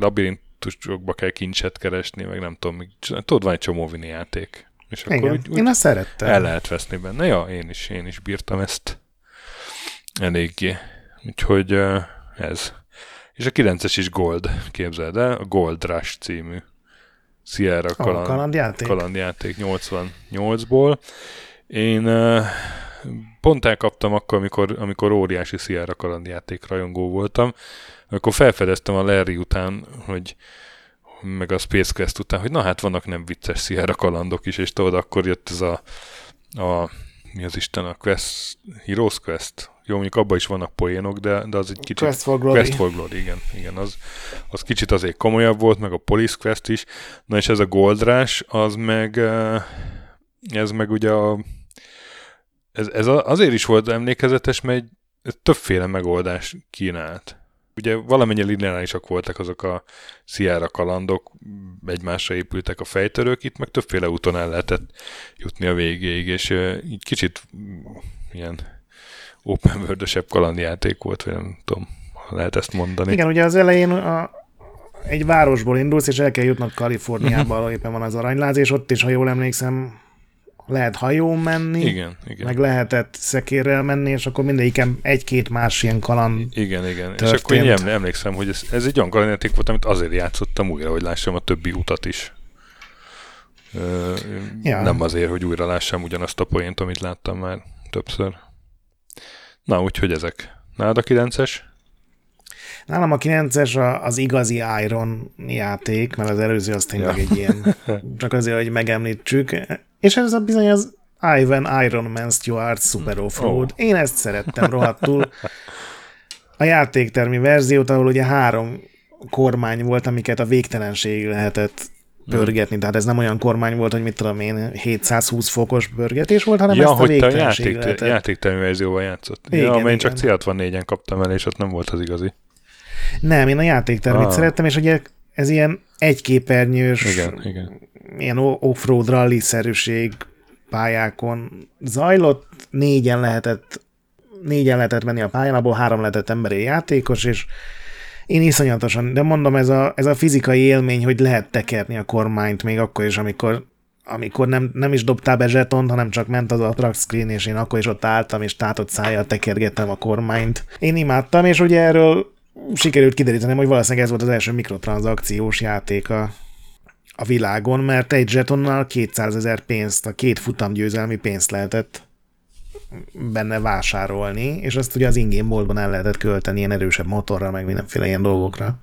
labirintusokba kell kincset keresni, meg nem tudom, tudod, van egy csomó vini játék. És Igen, akkor úgy, úgy én azt szerettem. El lehet veszni benne. Ja, én is, én is bírtam ezt eléggé. Úgyhogy ez. És a 9-es is Gold, képzeld el, a Gold Rush című Sierra kaland, kalandjáték. kalandjáték 88-ból. Én pont elkaptam akkor, amikor, amikor óriási Sierra kalandjáték rajongó voltam, akkor felfedeztem a Larry után, hogy meg a Space Quest után, hogy na hát vannak nem vicces Sierra kalandok is, és tudod, akkor jött ez a, a mi az Isten, a Quest, Heroes Quest. Jó, mondjuk abban is vannak poénok, de, de az egy kicsit... Quest for Glory. Quest for Glory, igen. igen az, az kicsit azért komolyabb volt, meg a Police Quest is. Na és ez a Gold Rush, az meg ez meg ugye a ez, ez azért is volt emlékezetes, mert egy, többféle megoldás kínált. Ugye valamennyire lineárisak voltak azok a Sierra kalandok, egymásra épültek a fejtörők, itt meg többféle úton el lehetett jutni a végéig, és így kicsit ilyen open world kalandjáték volt, vagy nem tudom, lehet ezt mondani. Igen, ugye az elején a, egy városból indulsz, és el kell jutnod Kaliforniába, ahol éppen van az aranyláz, és ott is, ha jól emlékszem, lehet hajón menni, igen, igen. meg lehetett szekérrel menni, és akkor mindegyiken egy-két más ilyen kaland Igen, igen. Történt. És akkor én emlékszem, hogy ez, ez egy olyan kalandjáték volt, amit azért játszottam újra, hogy lássam a többi utat is. Ö, ja. Nem azért, hogy újra lássam ugyanazt a poént, amit láttam már többször. Na, úgyhogy ezek. Nálad a 9-es? Nálam a 9-es az igazi Iron játék, mert az előző az tényleg ja. egy ilyen, csak azért, hogy megemlítsük. És ez a bizony az Ivan Iron Man Stewart Super Offroad. Oh. Én ezt szerettem rohadtul. A játéktermi verziót, ahol ugye három kormány volt, amiket a végtelenség lehetett pörgetni, tehát ez nem olyan kormány volt, hogy mit tudom én, 720 fokos pörgetés volt, hanem ja, ezt a hogy te a játék, játéktermi verzióval játszott. Igen, ja, igen. csak C64-en kaptam el, és ott nem volt az igazi. Nem, én a játéktermit ah. szerettem, és ugye ez ilyen egyképernyős, igen, igen. Ilyen off-road rally-szerűség pályákon zajlott, négyen lehetett négyen lehetett menni a pályán, abból három lehetett emberi játékos, és én iszonyatosan, de mondom, ez a, ez a fizikai élmény, hogy lehet tekerni a kormányt még akkor is, amikor amikor nem, nem is dobtál be zsetont, hanem csak ment az a track screen, és én akkor is ott álltam, és tátott szájjal tekergettem a kormányt. Én imádtam, és ugye erről sikerült kiderítenem, hogy valószínűleg ez volt az első mikrotranszakciós játék a, a világon, mert egy zsetonnal 200 ezer pénzt, a két futamgyőzelmi pénzt lehetett benne vásárolni, és azt ugye az ingén boltban el lehetett költeni ilyen erősebb motorra, meg mindenféle ilyen dolgokra.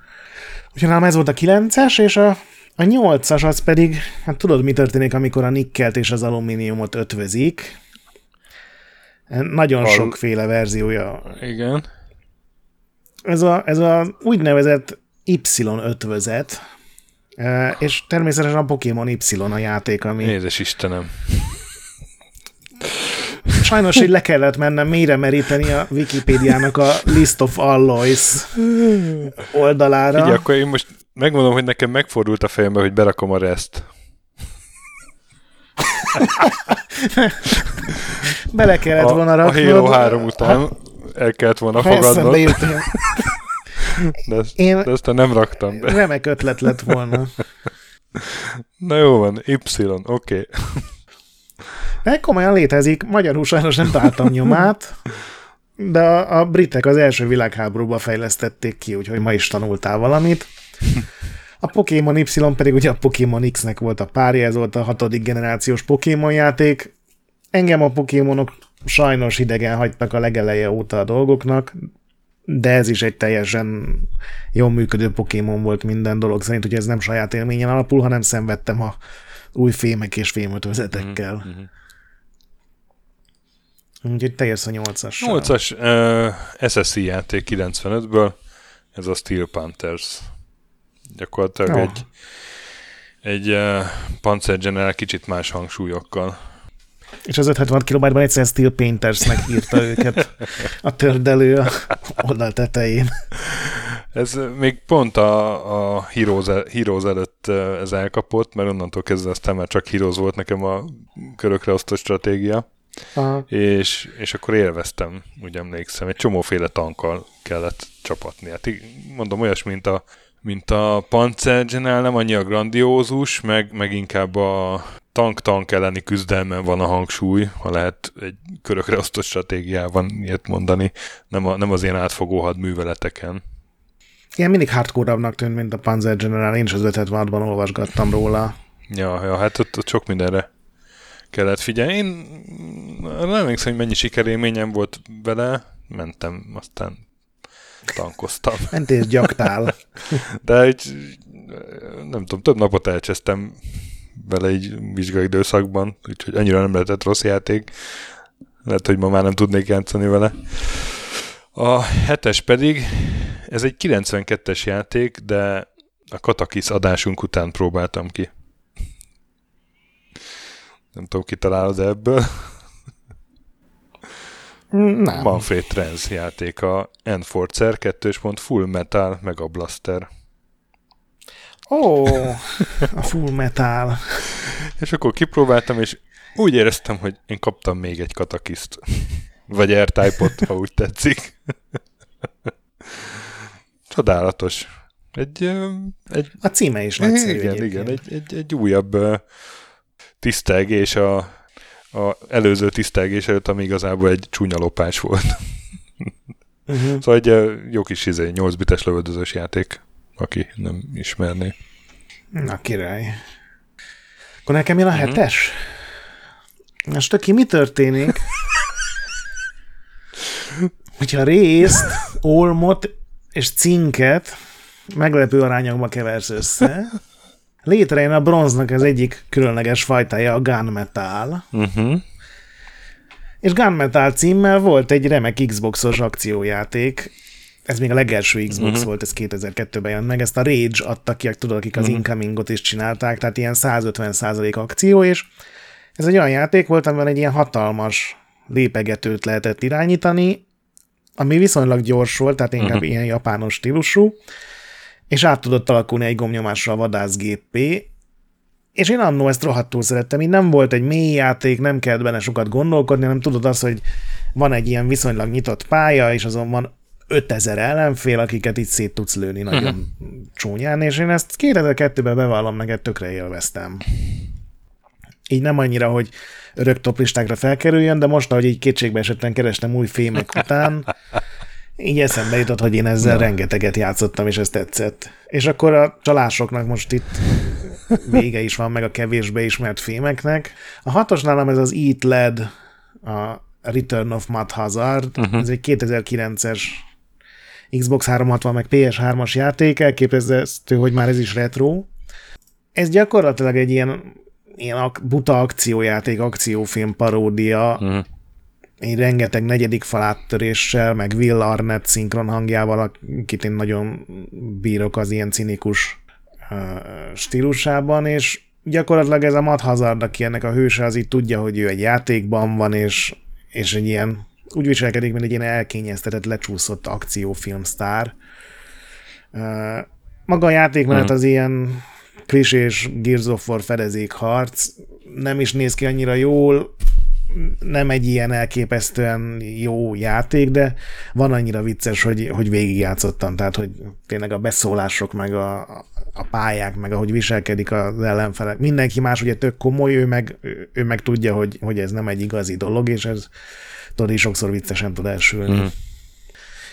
Úgyhogy nálam ez volt a 9-es, és a, a 8-as az pedig, hát tudod, mi történik, amikor a nikkelt és az alumíniumot ötvözik. Nagyon a... sokféle verziója. Igen ez a, ez a úgynevezett Y-ötvözet, e, és természetesen a Pokémon Y a játék, ami... Édes Istenem. Sajnos így le kellett mennem mélyre meríteni a Wikipédiának a List of Alloys oldalára. Így, akkor én most megmondom, hogy nekem megfordult a fejembe, hogy berakom a rest. Bele kellett volna raknod. A Halo 3 után el kellett volna fogadnod. De ezt, Én de ezt nem raktam be. Remek ötlet lett volna. Na jó van, Y, oké. Okay. De komolyan létezik, magyarul sajnos nem találtam nyomát, de a, a britek az első világháborúban fejlesztették ki, úgyhogy ma is tanultál valamit. A Pokémon Y pedig ugye a Pokémon X-nek volt a párja, ez volt a hatodik generációs Pokémon játék. Engem a Pokémonok sajnos idegen hagytak a legeleje óta a dolgoknak, de ez is egy teljesen jól működő Pokémon volt minden dolog szerint, hogy ez nem saját élményen alapul, hanem szenvedtem a új fémek és fémötözetekkel. Mm-hmm. Úgyhogy teljes a 8-as. 8-as uh, SSC játék 95-ből, ez a Steel Panthers. Gyakorlatilag oh. egy egy uh, Panzer General kicsit más hangsúlyokkal. És az 576 kilobájtban egyszer Steel Paintersnek írta őket a tördelő a oldal tetején. Ez még pont a, a Heroes, Heroes előtt ez elkapott, mert onnantól kezdve aztán már csak Heroes volt nekem a körökre osztott stratégia. Aha. És, és akkor élveztem, úgy emlékszem. Egy csomóféle tankkal kellett csapatni. Hát mondom, olyas, mint a, mint a Panzer General, nem annyira grandiózus, meg, meg inkább a tank-tank elleni küzdelmen van a hangsúly, ha lehet egy körökre osztott stratégiában ilyet mondani, nem, a, nem az ilyen átfogó hadműveleteken. Ilyen mindig hardcore tűnt, mint a Panzer General, én is az 576-ban olvasgattam róla. Ja, ja hát ott, ott sok mindenre kellett figyelni. Én nem emlékszem, hogy mennyi sikerélményem volt vele, mentem, aztán tankoztam. Mentél gyaktál. De egy, nem tudom, több napot elcsesztem vele egy vizsgai időszakban, úgyhogy annyira nem lehetett rossz játék. Lehet, hogy ma már nem tudnék játszani vele. A hetes pedig, ez egy 92-es játék, de a Katakis adásunk után próbáltam ki. Nem tudom, kitalálod ebből. Nem. Manfred Trends játéka, Enforcer 2. Full Metal Mega Blaster. Ó, oh, a Full Metal. és akkor kipróbáltam, és úgy éreztem, hogy én kaptam még egy katakiszt. Vagy R-Type-ot, ha úgy tetszik. Csodálatos. Egy, egy... A címe is nagyszerű Igen, egyébként. igen. Egy, egy, egy újabb tisztelgés a, a előző tisztelgés előtt, ami igazából egy csúnya lopás volt. Uh-huh. Szóval egy jó kis izé, 8 bites lövöldözős játék, aki nem ismerné. Na király. Akkor nekem jön a uh-huh. hetes? Most aki mi történik? Hogyha részt, olmot és cinket meglepő arányokba keversz össze, létrejön a bronznak az egyik különleges fajtája, a gunmetal. Uh-huh. És Gunmetal címmel volt egy remek Xboxos akciójáték, ez még a legelső Xbox uh-huh. volt, ez 2002-ben jön meg, ezt a Rage adtak ki, tudod, akik az uh-huh. Incomingot is csinálták, tehát ilyen 150% akció, és ez egy olyan játék volt, amiben egy ilyen hatalmas lépegetőt lehetett irányítani, ami viszonylag gyors volt, tehát inkább uh-huh. ilyen japános stílusú, és át tudott alakulni egy gomnyomással vadászgépé, és én annó ezt rohadtul szerettem, így nem volt egy mély játék, nem kellett benne sokat gondolkodni, hanem tudod azt, hogy van egy ilyen viszonylag nyitott pálya, és azon van 5000 ellenfél, akiket itt szét tudsz lőni nagyon uh-huh. csúnyán, és én ezt 2002-ben bevallom, meg tökre élveztem. Így nem annyira, hogy örök toplistákra felkerüljön, de most, ahogy így kétségbe esetlen kerestem új fémek után, így eszembe jutott, hogy én ezzel Na. rengeteget játszottam, és ez tetszett. És akkor a csalásoknak most itt vége is van, meg a kevésbé ismert fémeknek. A hatos nálam ez az Eat Led, a Return of Mud Hazard, uh-huh. ez egy 2009-es Xbox 360 meg PS3-as játék, elképesztő, hogy már ez is retro. Ez gyakorlatilag egy ilyen, ilyen buta akciójáték, akciófilm paródia, uh-huh. Én rengeteg negyedik faláttöréssel, meg Will Arnett szinkron hangjával, akit én nagyon bírok az ilyen cinikus uh, stílusában, és gyakorlatilag ez a Matt Hazard, aki ennek a hőse, az így tudja, hogy ő egy játékban van, és, és egy ilyen úgy viselkedik, mint egy ilyen elkényeztetett, lecsúszott akciófilmsztár. Maga a játékmenet hmm. az ilyen klisés Gears of War fedezékharc, nem is néz ki annyira jól, nem egy ilyen elképesztően jó játék, de van annyira vicces, hogy, hogy végigjátszottam, tehát hogy tényleg a beszólások, meg a, a pályák, meg ahogy viselkedik az ellenfelek. Mindenki más ugye tök komoly, ő meg, ő meg tudja, hogy, hogy ez nem egy igazi dolog, és ez tudod, is sokszor viccesen tud elsülni. Mm.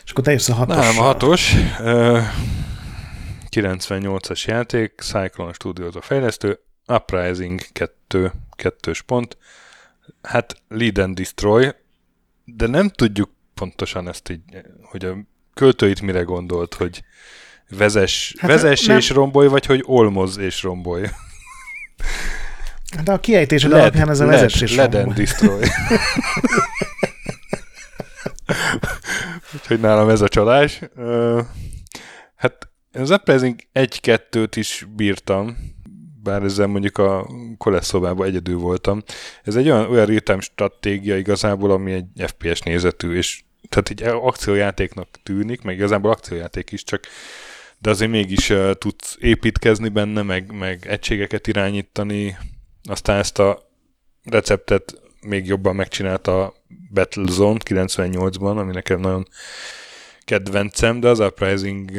És akkor te jössz a hatos. Nem, a hatos. Uh, 98-as játék, Cyclone Studios a fejlesztő, Uprising 2, kettős pont. Hát Lead and Destroy, de nem tudjuk pontosan ezt így, hogy a költőit mire gondolt, hogy vezes, hát vezess nem. és rombolj, vagy hogy olmoz és rombolj. De a kiejtésed led, alapján ez a vezess és Led and Destroy. Úgyhogy nálam ez a csalás. Uh, hát az Uprising 1-2-t is bírtam, bár ezzel mondjuk a koleszszobában egyedül voltam. Ez egy olyan, olyan real stratégia igazából, ami egy FPS nézetű, és tehát egy akciójátéknak tűnik, meg igazából akciójáték is, csak de azért mégis uh, tudsz építkezni benne, meg, meg egységeket irányítani. Aztán ezt a receptet még jobban megcsinálta a Battlezone 98-ban, ami nekem nagyon kedvencem, de az Uprising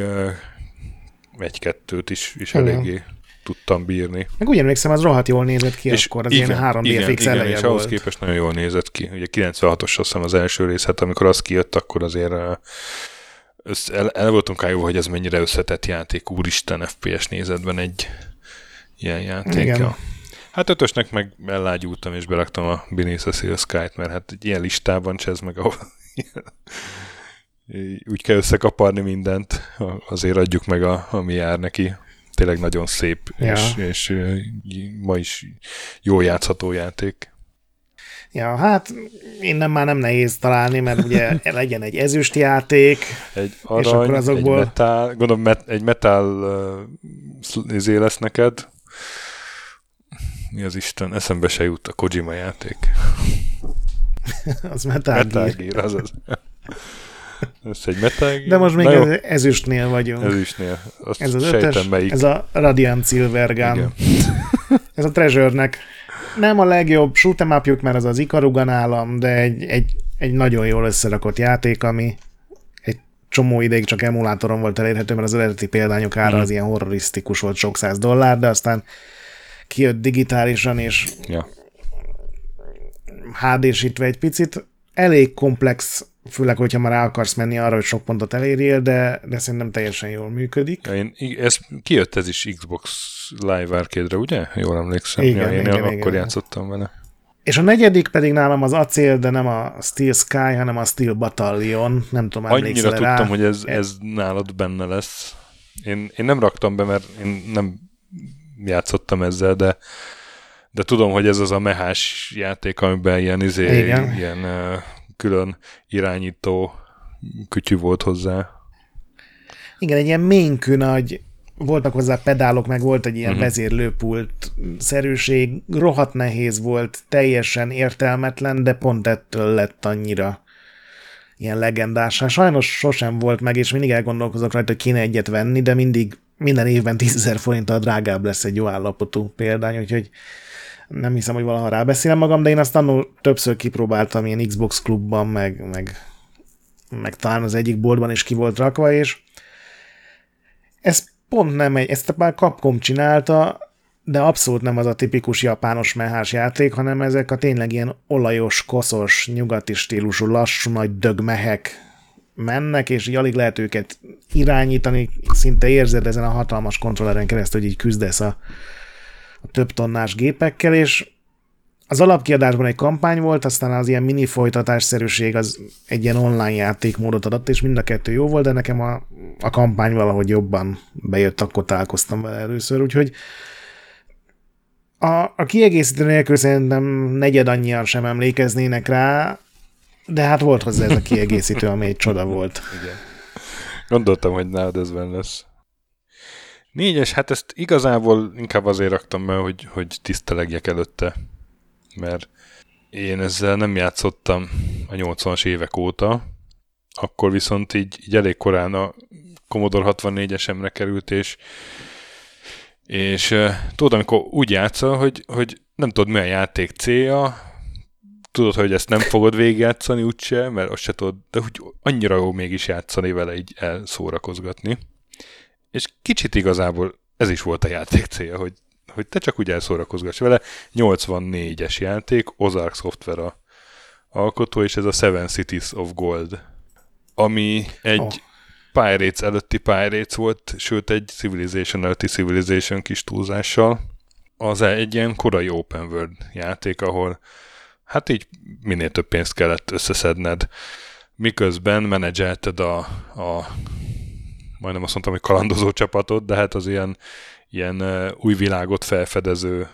egy-kettőt is, is eléggé tudtam bírni. Meg úgy emlékszem, az rohadt jól nézett ki és akkor, az igen, ilyen 3 igen, DFX igen, és ahhoz képest nagyon jól nézett ki. Ugye 96-os azt hiszem az első rész, hát amikor az kijött, akkor azért össze, el, el voltunk jó, hogy ez mennyire összetett játék, úristen FPS nézetben egy ilyen játék. Igen. Ja. Hát ötösnek meg ellágyultam, és beraktam a Beneath a Seal Sky-t, mert hát egy ilyen listában csez meg, ahol úgy kell összekaparni mindent, azért adjuk meg, a, ami jár neki. Tényleg nagyon szép, ja. és, és ma is jó játszható játék. Ja, hát innen már nem nehéz találni, mert ugye legyen egy ezüst játék, egy arany, és akkor azokból... egy metál, gondolom met, egy metál uh, izé lesz neked. Mi az Isten? Eszembe se jut a Kojima játék. az Metal, Metal Gear. Gear az az. Ez egy Metal De most még ez, ezüstnél vagyunk. Ezüstnél. Azt ez az ötös, melyik. ez a Radiant Silver Gun. ez a Treasure-nek nem a legjobb shoot'em up mert az az Ikarugan állam, de egy, egy, egy nagyon jól összerakott játék, ami egy csomó ideig csak emulátoron volt elérhető, mert az eredeti példányok ára mm. az ilyen horrorisztikus volt, sok száz dollár, de aztán kijött digitálisan, és ja. HD-sítve egy picit. Elég komplex főleg, hogyha már el akarsz menni arra, hogy sok pontot elérjél, de, de szerintem teljesen jól működik. Ja, én, ez, kijött ez is Xbox Live Arcade-re, ugye? Jól emlékszem. Igen, ja, én igen, akkor igen. játszottam vele. És a negyedik pedig nálam az acél, de nem a Steel Sky, hanem a Steel Battalion. Nem tudom, Annyira tudtam, rá. hogy ez, ez nálad benne lesz. Én, én nem raktam be, mert én nem játszottam ezzel, de de tudom, hogy ez az a mehás játék, amiben ilyen, izé, ilyen uh, külön irányító kütyű volt hozzá. Igen, egy ilyen ménkű nagy, voltak hozzá pedálok, meg volt egy ilyen uh-huh. vezérlőpult szerűség, rohadt nehéz volt, teljesen értelmetlen, de pont ettől lett annyira ilyen legendás. Hát sajnos sosem volt meg, és mindig elgondolkozok rajta, hogy kéne egyet venni, de mindig minden évben 10 forinttal drágább lesz egy jó állapotú példány, úgyhogy nem hiszem, hogy valaha rábeszélem magam, de én azt annól többször kipróbáltam ilyen Xbox klubban, meg, meg, meg talán az egyik boltban is ki volt rakva, és ez pont nem egy, ezt már Capcom csinálta, de abszolút nem az a tipikus japános mehás játék, hanem ezek a tényleg ilyen olajos, koszos, nyugati stílusú, lassú, nagy dögmehek mennek, és így alig lehet őket irányítani, szinte érzed ezen a hatalmas kontrolleren keresztül, hogy így küzdesz a, a több tonnás gépekkel, és az alapkiadásban egy kampány volt, aztán az ilyen mini folytatásszerűség az egy ilyen online játékmódot adott, és mind a kettő jó volt, de nekem a, a kampány valahogy jobban bejött, akkor találkoztam vele először, úgyhogy a, a kiegészítő nélkül szerintem negyed annyian sem emlékeznének rá, de hát volt hozzá ez a kiegészítő, ami egy csoda volt. Igen. Gondoltam, hogy nálad ez lesz. Négyes, hát ezt igazából inkább azért raktam be, hogy, hogy tisztelegjek előtte, mert én ezzel nem játszottam a 80-as évek óta, akkor viszont így, így elég korán a Commodore 64-esemre került, és, és tudod, amikor úgy játszol, hogy, hogy nem tudod, mi a játék célja, tudod, hogy ezt nem fogod végigjátszani úgyse, mert azt se tudod, de úgy annyira jó mégis játszani vele, így elszórakozgatni. És kicsit igazából ez is volt a játék célja, hogy, hogy te csak úgy elszórakozgass vele. 84-es játék, Ozark Software a alkotó, és ez a Seven Cities of Gold, ami egy oh. Pirates előtti Pirates volt, sőt egy Civilization előtti Civilization kis túlzással. Az egy ilyen korai open world játék, ahol hát így minél több pénzt kellett összeszedned, miközben menedzselted a, a majdnem azt mondtam, hogy kalandozó csapatot, de hát az ilyen, ilyen új világot felfedező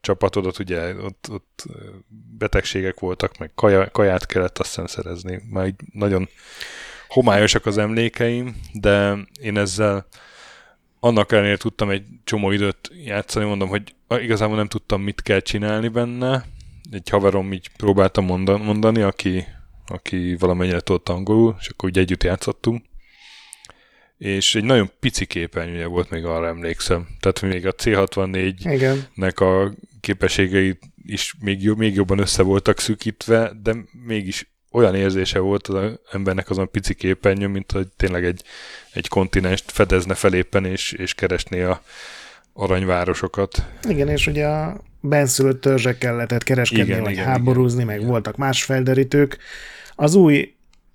csapatodat, ugye ott, ott betegségek voltak, meg kaja, kaját kellett aztán szerezni. Már így nagyon homályosak az emlékeim, de én ezzel annak ellenére tudtam egy csomó időt játszani, mondom, hogy igazából nem tudtam, mit kell csinálni benne. Egy haverom így próbáltam mondani, aki, aki valamennyire tudott angolul, és akkor úgy együtt játszottunk. És egy nagyon pici képernyője volt, még arra emlékszem. Tehát még a C64-nek a képességei is még, még jobban össze voltak szűkítve, de mégis olyan érzése volt az embernek azon pici képernyő, mint hogy tényleg egy, egy kontinenst fedezne feléppen, és, és keresné a aranyvárosokat. Igen, és ugye a benszülött törzsekkel lehetett kereskedni, igen, vagy igen, háborúzni, igen. meg igen. voltak más felderítők. Az új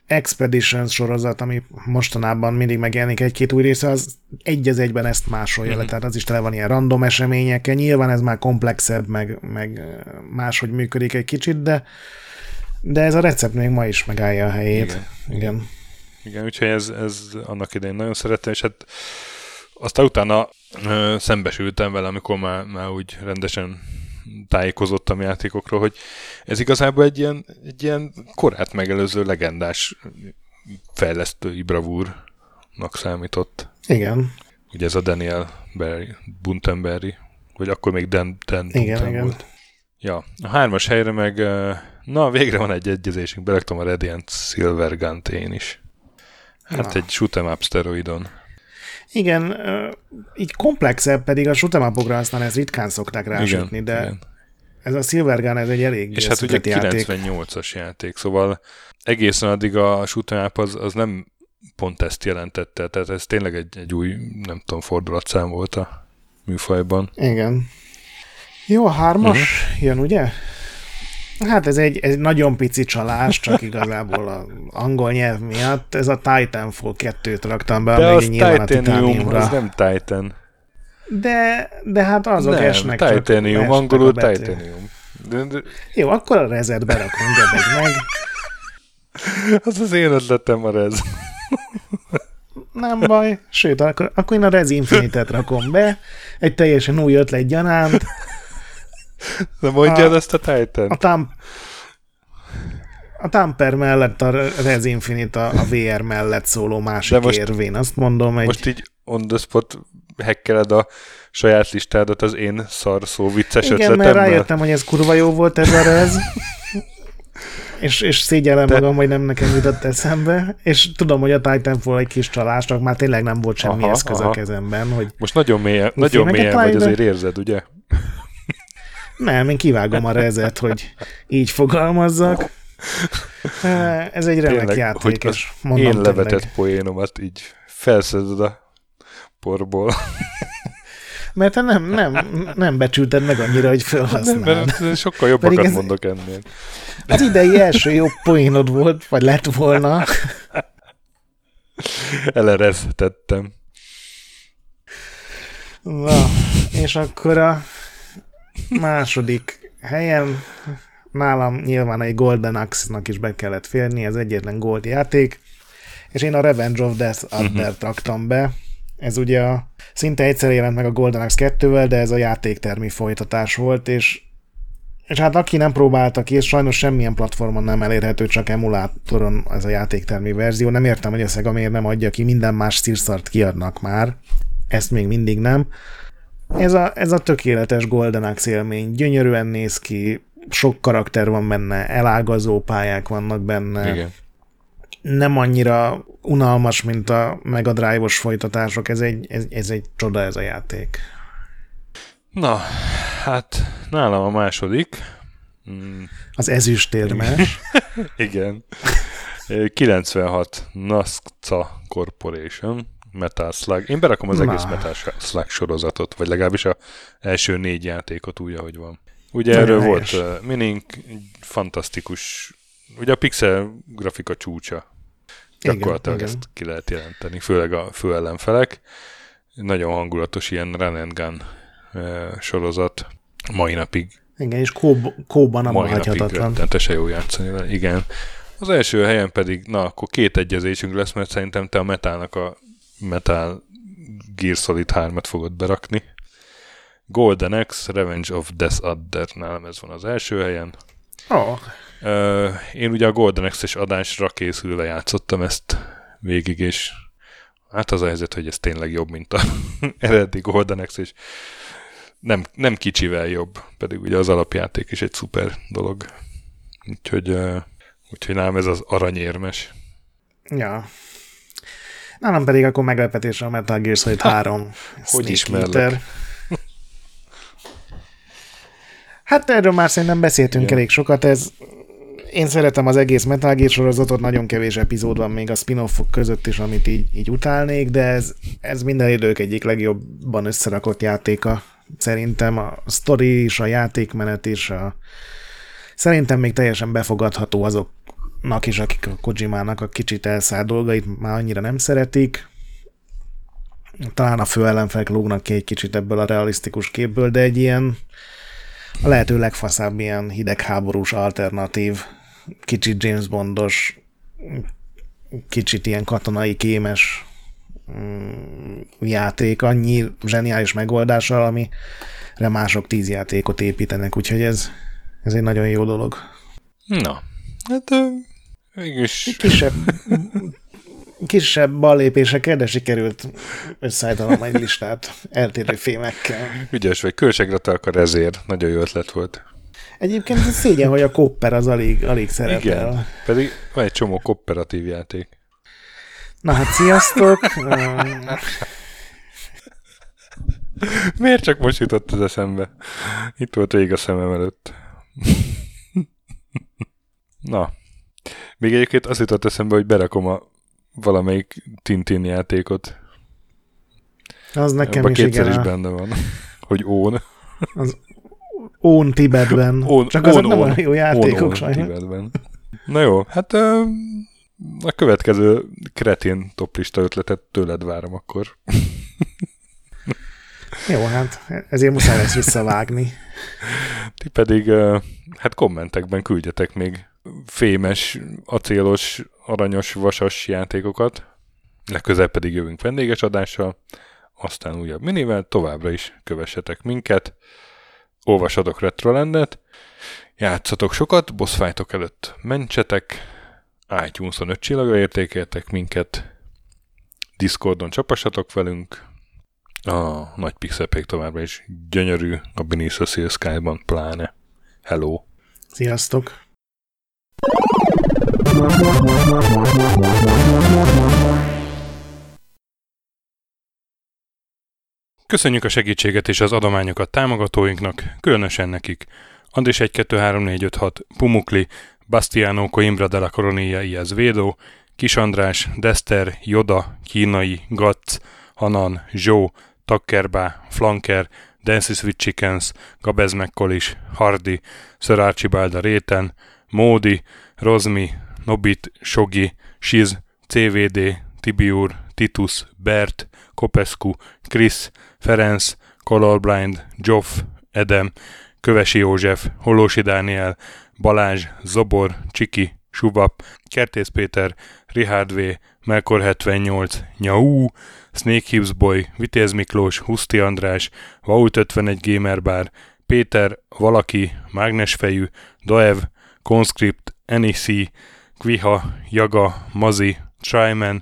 Expedition sorozat, ami mostanában mindig megjelenik egy-két új része, az egy az egyben ezt másolja mm-hmm. le, tehát az is tele van ilyen random eseményekkel. Nyilván ez már komplexebb, meg, meg máshogy működik egy kicsit, de de ez a recept még ma is megállja a helyét. Igen. Igen, Igen úgyhogy ez, ez annak idején nagyon szerettem, és hát aztán utána ö, szembesültem vele, amikor már, már úgy rendesen tájékozottam játékokról, hogy ez igazából egy ilyen, egy ilyen korát megelőző legendás fejlesztői bravúrnak számított. Igen. Ugye ez a Daniel Berry, Buntenberry, vagy akkor még Dan, Dan igen, Bunten igen. volt. Ja, a hármas helyre meg Na, végre van egy egyezésünk, beraktam a Radiant Silver gun én is. Hát Na. egy shoot'em up szteroidon. Igen, így komplexebb pedig a shoot'em upokra aztán ezt ritkán szokták rásütni, de igen. ez a Silver Gun, ez egy elég És hát ugye 98-as játék, szóval egészen addig a shoot'em up az, az nem pont ezt jelentette, tehát ez tényleg egy, egy új, nem tudom, fordulatszám volt a műfajban. Igen. Jó, a hármas uh-huh. jön, ugye? Hát ez egy, egy nagyon pici csalás, csak igazából az angol nyelv miatt. Ez a Titanfall 2-t raktam be, de amíg nyilván a Titaniumra. az nem Titan. De, de hát azok nem, esnek Titanium, angolul Titanium. De, de... Jó, akkor a rezet berakom, meg. Az az én ötletem a rez. Nem baj. Sőt, akkor, akkor én a Rez Infinite-et rakom be. Egy teljesen új ötlet gyanánt. De mondjad a, ezt a Titan. A, tam, a Tamper mellett a Res Infinite a, a VR mellett szóló másik most, érvén. Azt mondom, egy... Most így on the spot hekkeled a saját listádat az én szar szó vicces Igen, ötletemmel. mert rájöttem, hogy ez kurva jó volt ez a Rez. és, és szégyellem De... magam, hogy nem nekem jutott eszembe, és tudom, hogy a Titanfall egy kis csalásnak már tényleg nem volt semmi aha, eszköz aha. a kezemben. Hogy Most nagyon mélyen, nagyon mélyen vagy, azért érzed, ugye? Nem, én kivágom a rezet, hogy így fogalmazzak. Ez egy remek Tényleg, játék, hogy és mondom Én levetett tényleg. poénomat így felszeded a porból. Mert te nem, nem, nem becsülted meg annyira, hogy felhasználd. Nem, sokkal jobbakat ez mondok ennél. Az idei első jobb poénod volt, vagy lett volna. Elereztettem. Na, és akkor a Második helyen nálam nyilván egy Golden Axe-nak is be kellett férni, ez egyetlen gold játék, és én a Revenge of Death Adder uh-huh. raktam be. Ez ugye a, szinte egyszer jelent meg a Golden Axe 2-vel, de ez a játéktermi folytatás volt, és és hát aki nem próbálta ki, és sajnos semmilyen platformon nem elérhető, csak emulátoron ez a játéktermi verzió. Nem értem, hogy a Sega miért nem adja ki, minden más szírszart kiadnak már. Ezt még mindig nem. Ez a, ez a tökéletes Golden Axe élmény. Gyönyörűen néz ki, sok karakter van benne, elágazó pályák vannak benne. Igen. Nem annyira unalmas, mint a Mega Drive-os folytatások. Ez egy, ez, ez egy csoda ez a játék. Na, hát nálam a második. Mm. Az ezüstérmes. Igen. 96 NASCA Corporation. Metal Slug. Én berakom az Na. egész Metal Slug sorozatot, vagy legalábbis a első négy játékot úgy, ahogy van. Ugye Nagyon erről helyes. volt uh, Minink, fantasztikus, ugye a pixel grafika csúcsa. Gyakorlatilag igen, ezt igen. ki lehet jelenteni, főleg a főellenfelek. Nagyon hangulatos ilyen run and gun uh, sorozat mai napig. Igen, és kóban nem hagyhatatlan. Mai jó játszani vele. Igen. Az első helyen pedig, na, akkor két egyezésünk lesz, mert szerintem te a metának a Metal Gear Solid 3-at fogod berakni. Golden Axe, Revenge of Death Adder, nálam ez van az első helyen. Oh. Uh, én ugye a Golden Axe-es adásra készülve játszottam ezt végig, és Hát az a helyzet, hogy ez tényleg jobb, mint a eredeti Golden Axe, és nem, nem kicsivel jobb, pedig ugye az alapjáték is egy szuper dolog. Úgyhogy, uh, úgyhogy nálam ez az aranyérmes. Ja. Nálam pedig akkor meglepetés a Metal Gear Solid 3. Hogy ismerlek? Hát erről már szerintem beszéltünk Igen. elég sokat, ez én szeretem az egész Metal Gear sorozatot, nagyon kevés epizód van még a spin-offok között is, amit így, így utálnék, de ez, ez minden idők egyik legjobban összerakott játéka. Szerintem a sztori is, a játékmenet is, a... szerintem még teljesen befogadható azoknak is, akik a Kojimának a kicsit elszállt dolgait már annyira nem szeretik. Talán a fő ellenfelek lógnak ki egy kicsit ebből a realisztikus képből, de egy ilyen a lehető legfaszább ilyen hidegháborús alternatív kicsit James Bondos, kicsit ilyen katonai kémes mm, játék, annyi zseniális megoldással, amire mások tíz játékot építenek, úgyhogy ez, ez egy nagyon jó dolog. Na, hát mégis... Kisebb, kisebb ballépésekkel, de sikerült összeállítanom egy listát eltérő fémekkel. Ügyes vagy, költségre akar ezért. Nagyon jó ötlet volt. Egyébként szégyen, hogy a kopper az alig, alig szerepel. Igen, pedig van egy csomó kooperatív játék. Na hát sziasztok! Miért csak most jutott az eszembe? Itt volt végig a szemem előtt. Na. Még egyébként azt jutott eszembe, hogy berakom a valamelyik Tintin játékot. Az nekem Ebben is kétszer igen. is benne van, hogy ón. Az Ón Tibetben. Ón, Csak azok nem olyan jó játékok sajnos. Tibetben. Na jó, hát a következő kretén toplista ötletet tőled várom akkor. Jó, hát ezért muszáj lesz visszavágni. Ti pedig hát kommentekben küldjetek még fémes, acélos, aranyos, vasas játékokat. Legközelebb pedig jövünk vendéges adással, aztán újabb minivel, továbbra is kövessetek minket olvasatok Retrolandet, játszatok sokat, boss előtt mentsetek, iTunes-on 5 csillagra értékeltek minket, Discordon csapassatok velünk, a nagy pixelpék továbbra is gyönyörű, a Beneath the Sky-ban pláne. Hello! Sziasztok! Köszönjük a segítséget és az adományokat támogatóinknak, különösen nekik. Andris 1 2 3 4 5 6 Pumukli, Bastiano Coimbra de la Coronilla Iaz Védó, Kis András, Dester, Joda, Kínai, Gatz, Hanan, Zsó, Takkerbá, Flanker, Dancy Sweet Chickens, Gabez Mekkolis, Hardy, Sir Archibald Réten, Módi, Rozmi, Nobit, Sogi, Siz, CVD, Tibiur, Titus, Bert, Kopescu, Chris, Ferenc, Blind, Joff, Edem, Kövesi József, Holósi Dániel, Balázs, Zobor, Csiki, Subap, Kertész Péter, Richard V, Melkor 78, Nyau, Snake Hibbs Boy, Vitéz Miklós, Huszti András, Vault 51 Gamer Bar, Péter, Valaki, Mágnesfejű, Daev, Conscript, NEC, Kviha, Jaga, Mazi, Tryman,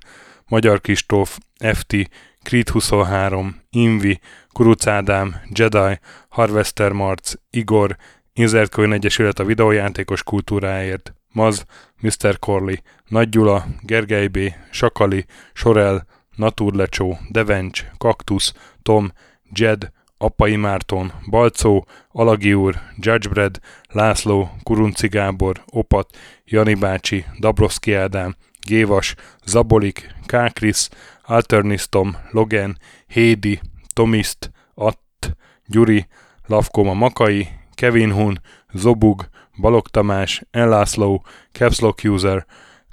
Magyar Kistóf, FT, Creed 23, Invi, Kuruc Ádám, Jedi, Harvester Marc, Igor, Inzertkönyv Egyesület a videójátékos kultúráért, Maz, Mr. Corley, Nagy Gyula, Gergely B., Sakali, Sorel, Naturlecsó, Devencs, Kaktusz, Tom, Jed, Apai Márton, Balcó, Alagi úr, Judgebred, László, Kurunci Gábor, Opat, Jani bácsi, Dabroszki Ádám, Gévas, Zabolik, Kákris, Alternisztom, Logan, Hédi, Tomiszt, Att, Gyuri, Lavkoma Makai, Kevin Hun, Zobug, Balog Tamás, Enlászló, Capslock User,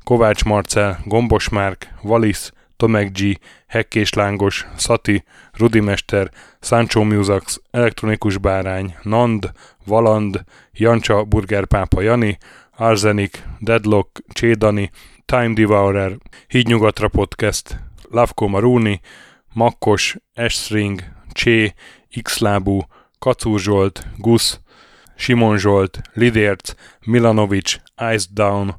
Kovács Marcel, Gombos Márk, Valisz, Tomek G, Hekkés Lángos, Szati, Rudimester, Sancho Musax, Elektronikus Bárány, Nand, Valand, Jancsa Burgerpápa Jani, Arzenik, Deadlock, Csédani, Time Devourer, Hídnyugatra Podcast, Lavko Maruni, Makkos, Esstring, Csé, Xlábú, Kacúr Zsolt, Gusz, Simon Zsolt, Lidérc, Milanovic, Ice Down,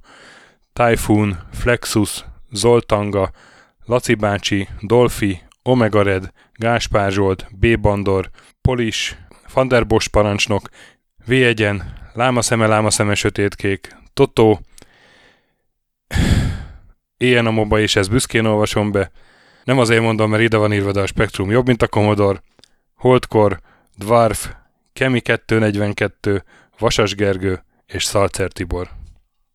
Typhoon, Flexus, Zoltanga, Laci bácsi, Dolfi, Omega Red, Gáspár Zsolt, B. Bandor, Polis, Fanderbos parancsnok, V1-en, Láma szeme, láma szeme, sötétkék, Totó, Ilyen a moba, és ezt büszkén olvasom be. Nem azért mondom, mert ide van írva, de a Spektrum jobb, mint a Commodore. Holdkor, Dwarf, Kemi 242, Vasas Gergő és Szalcer Tibor.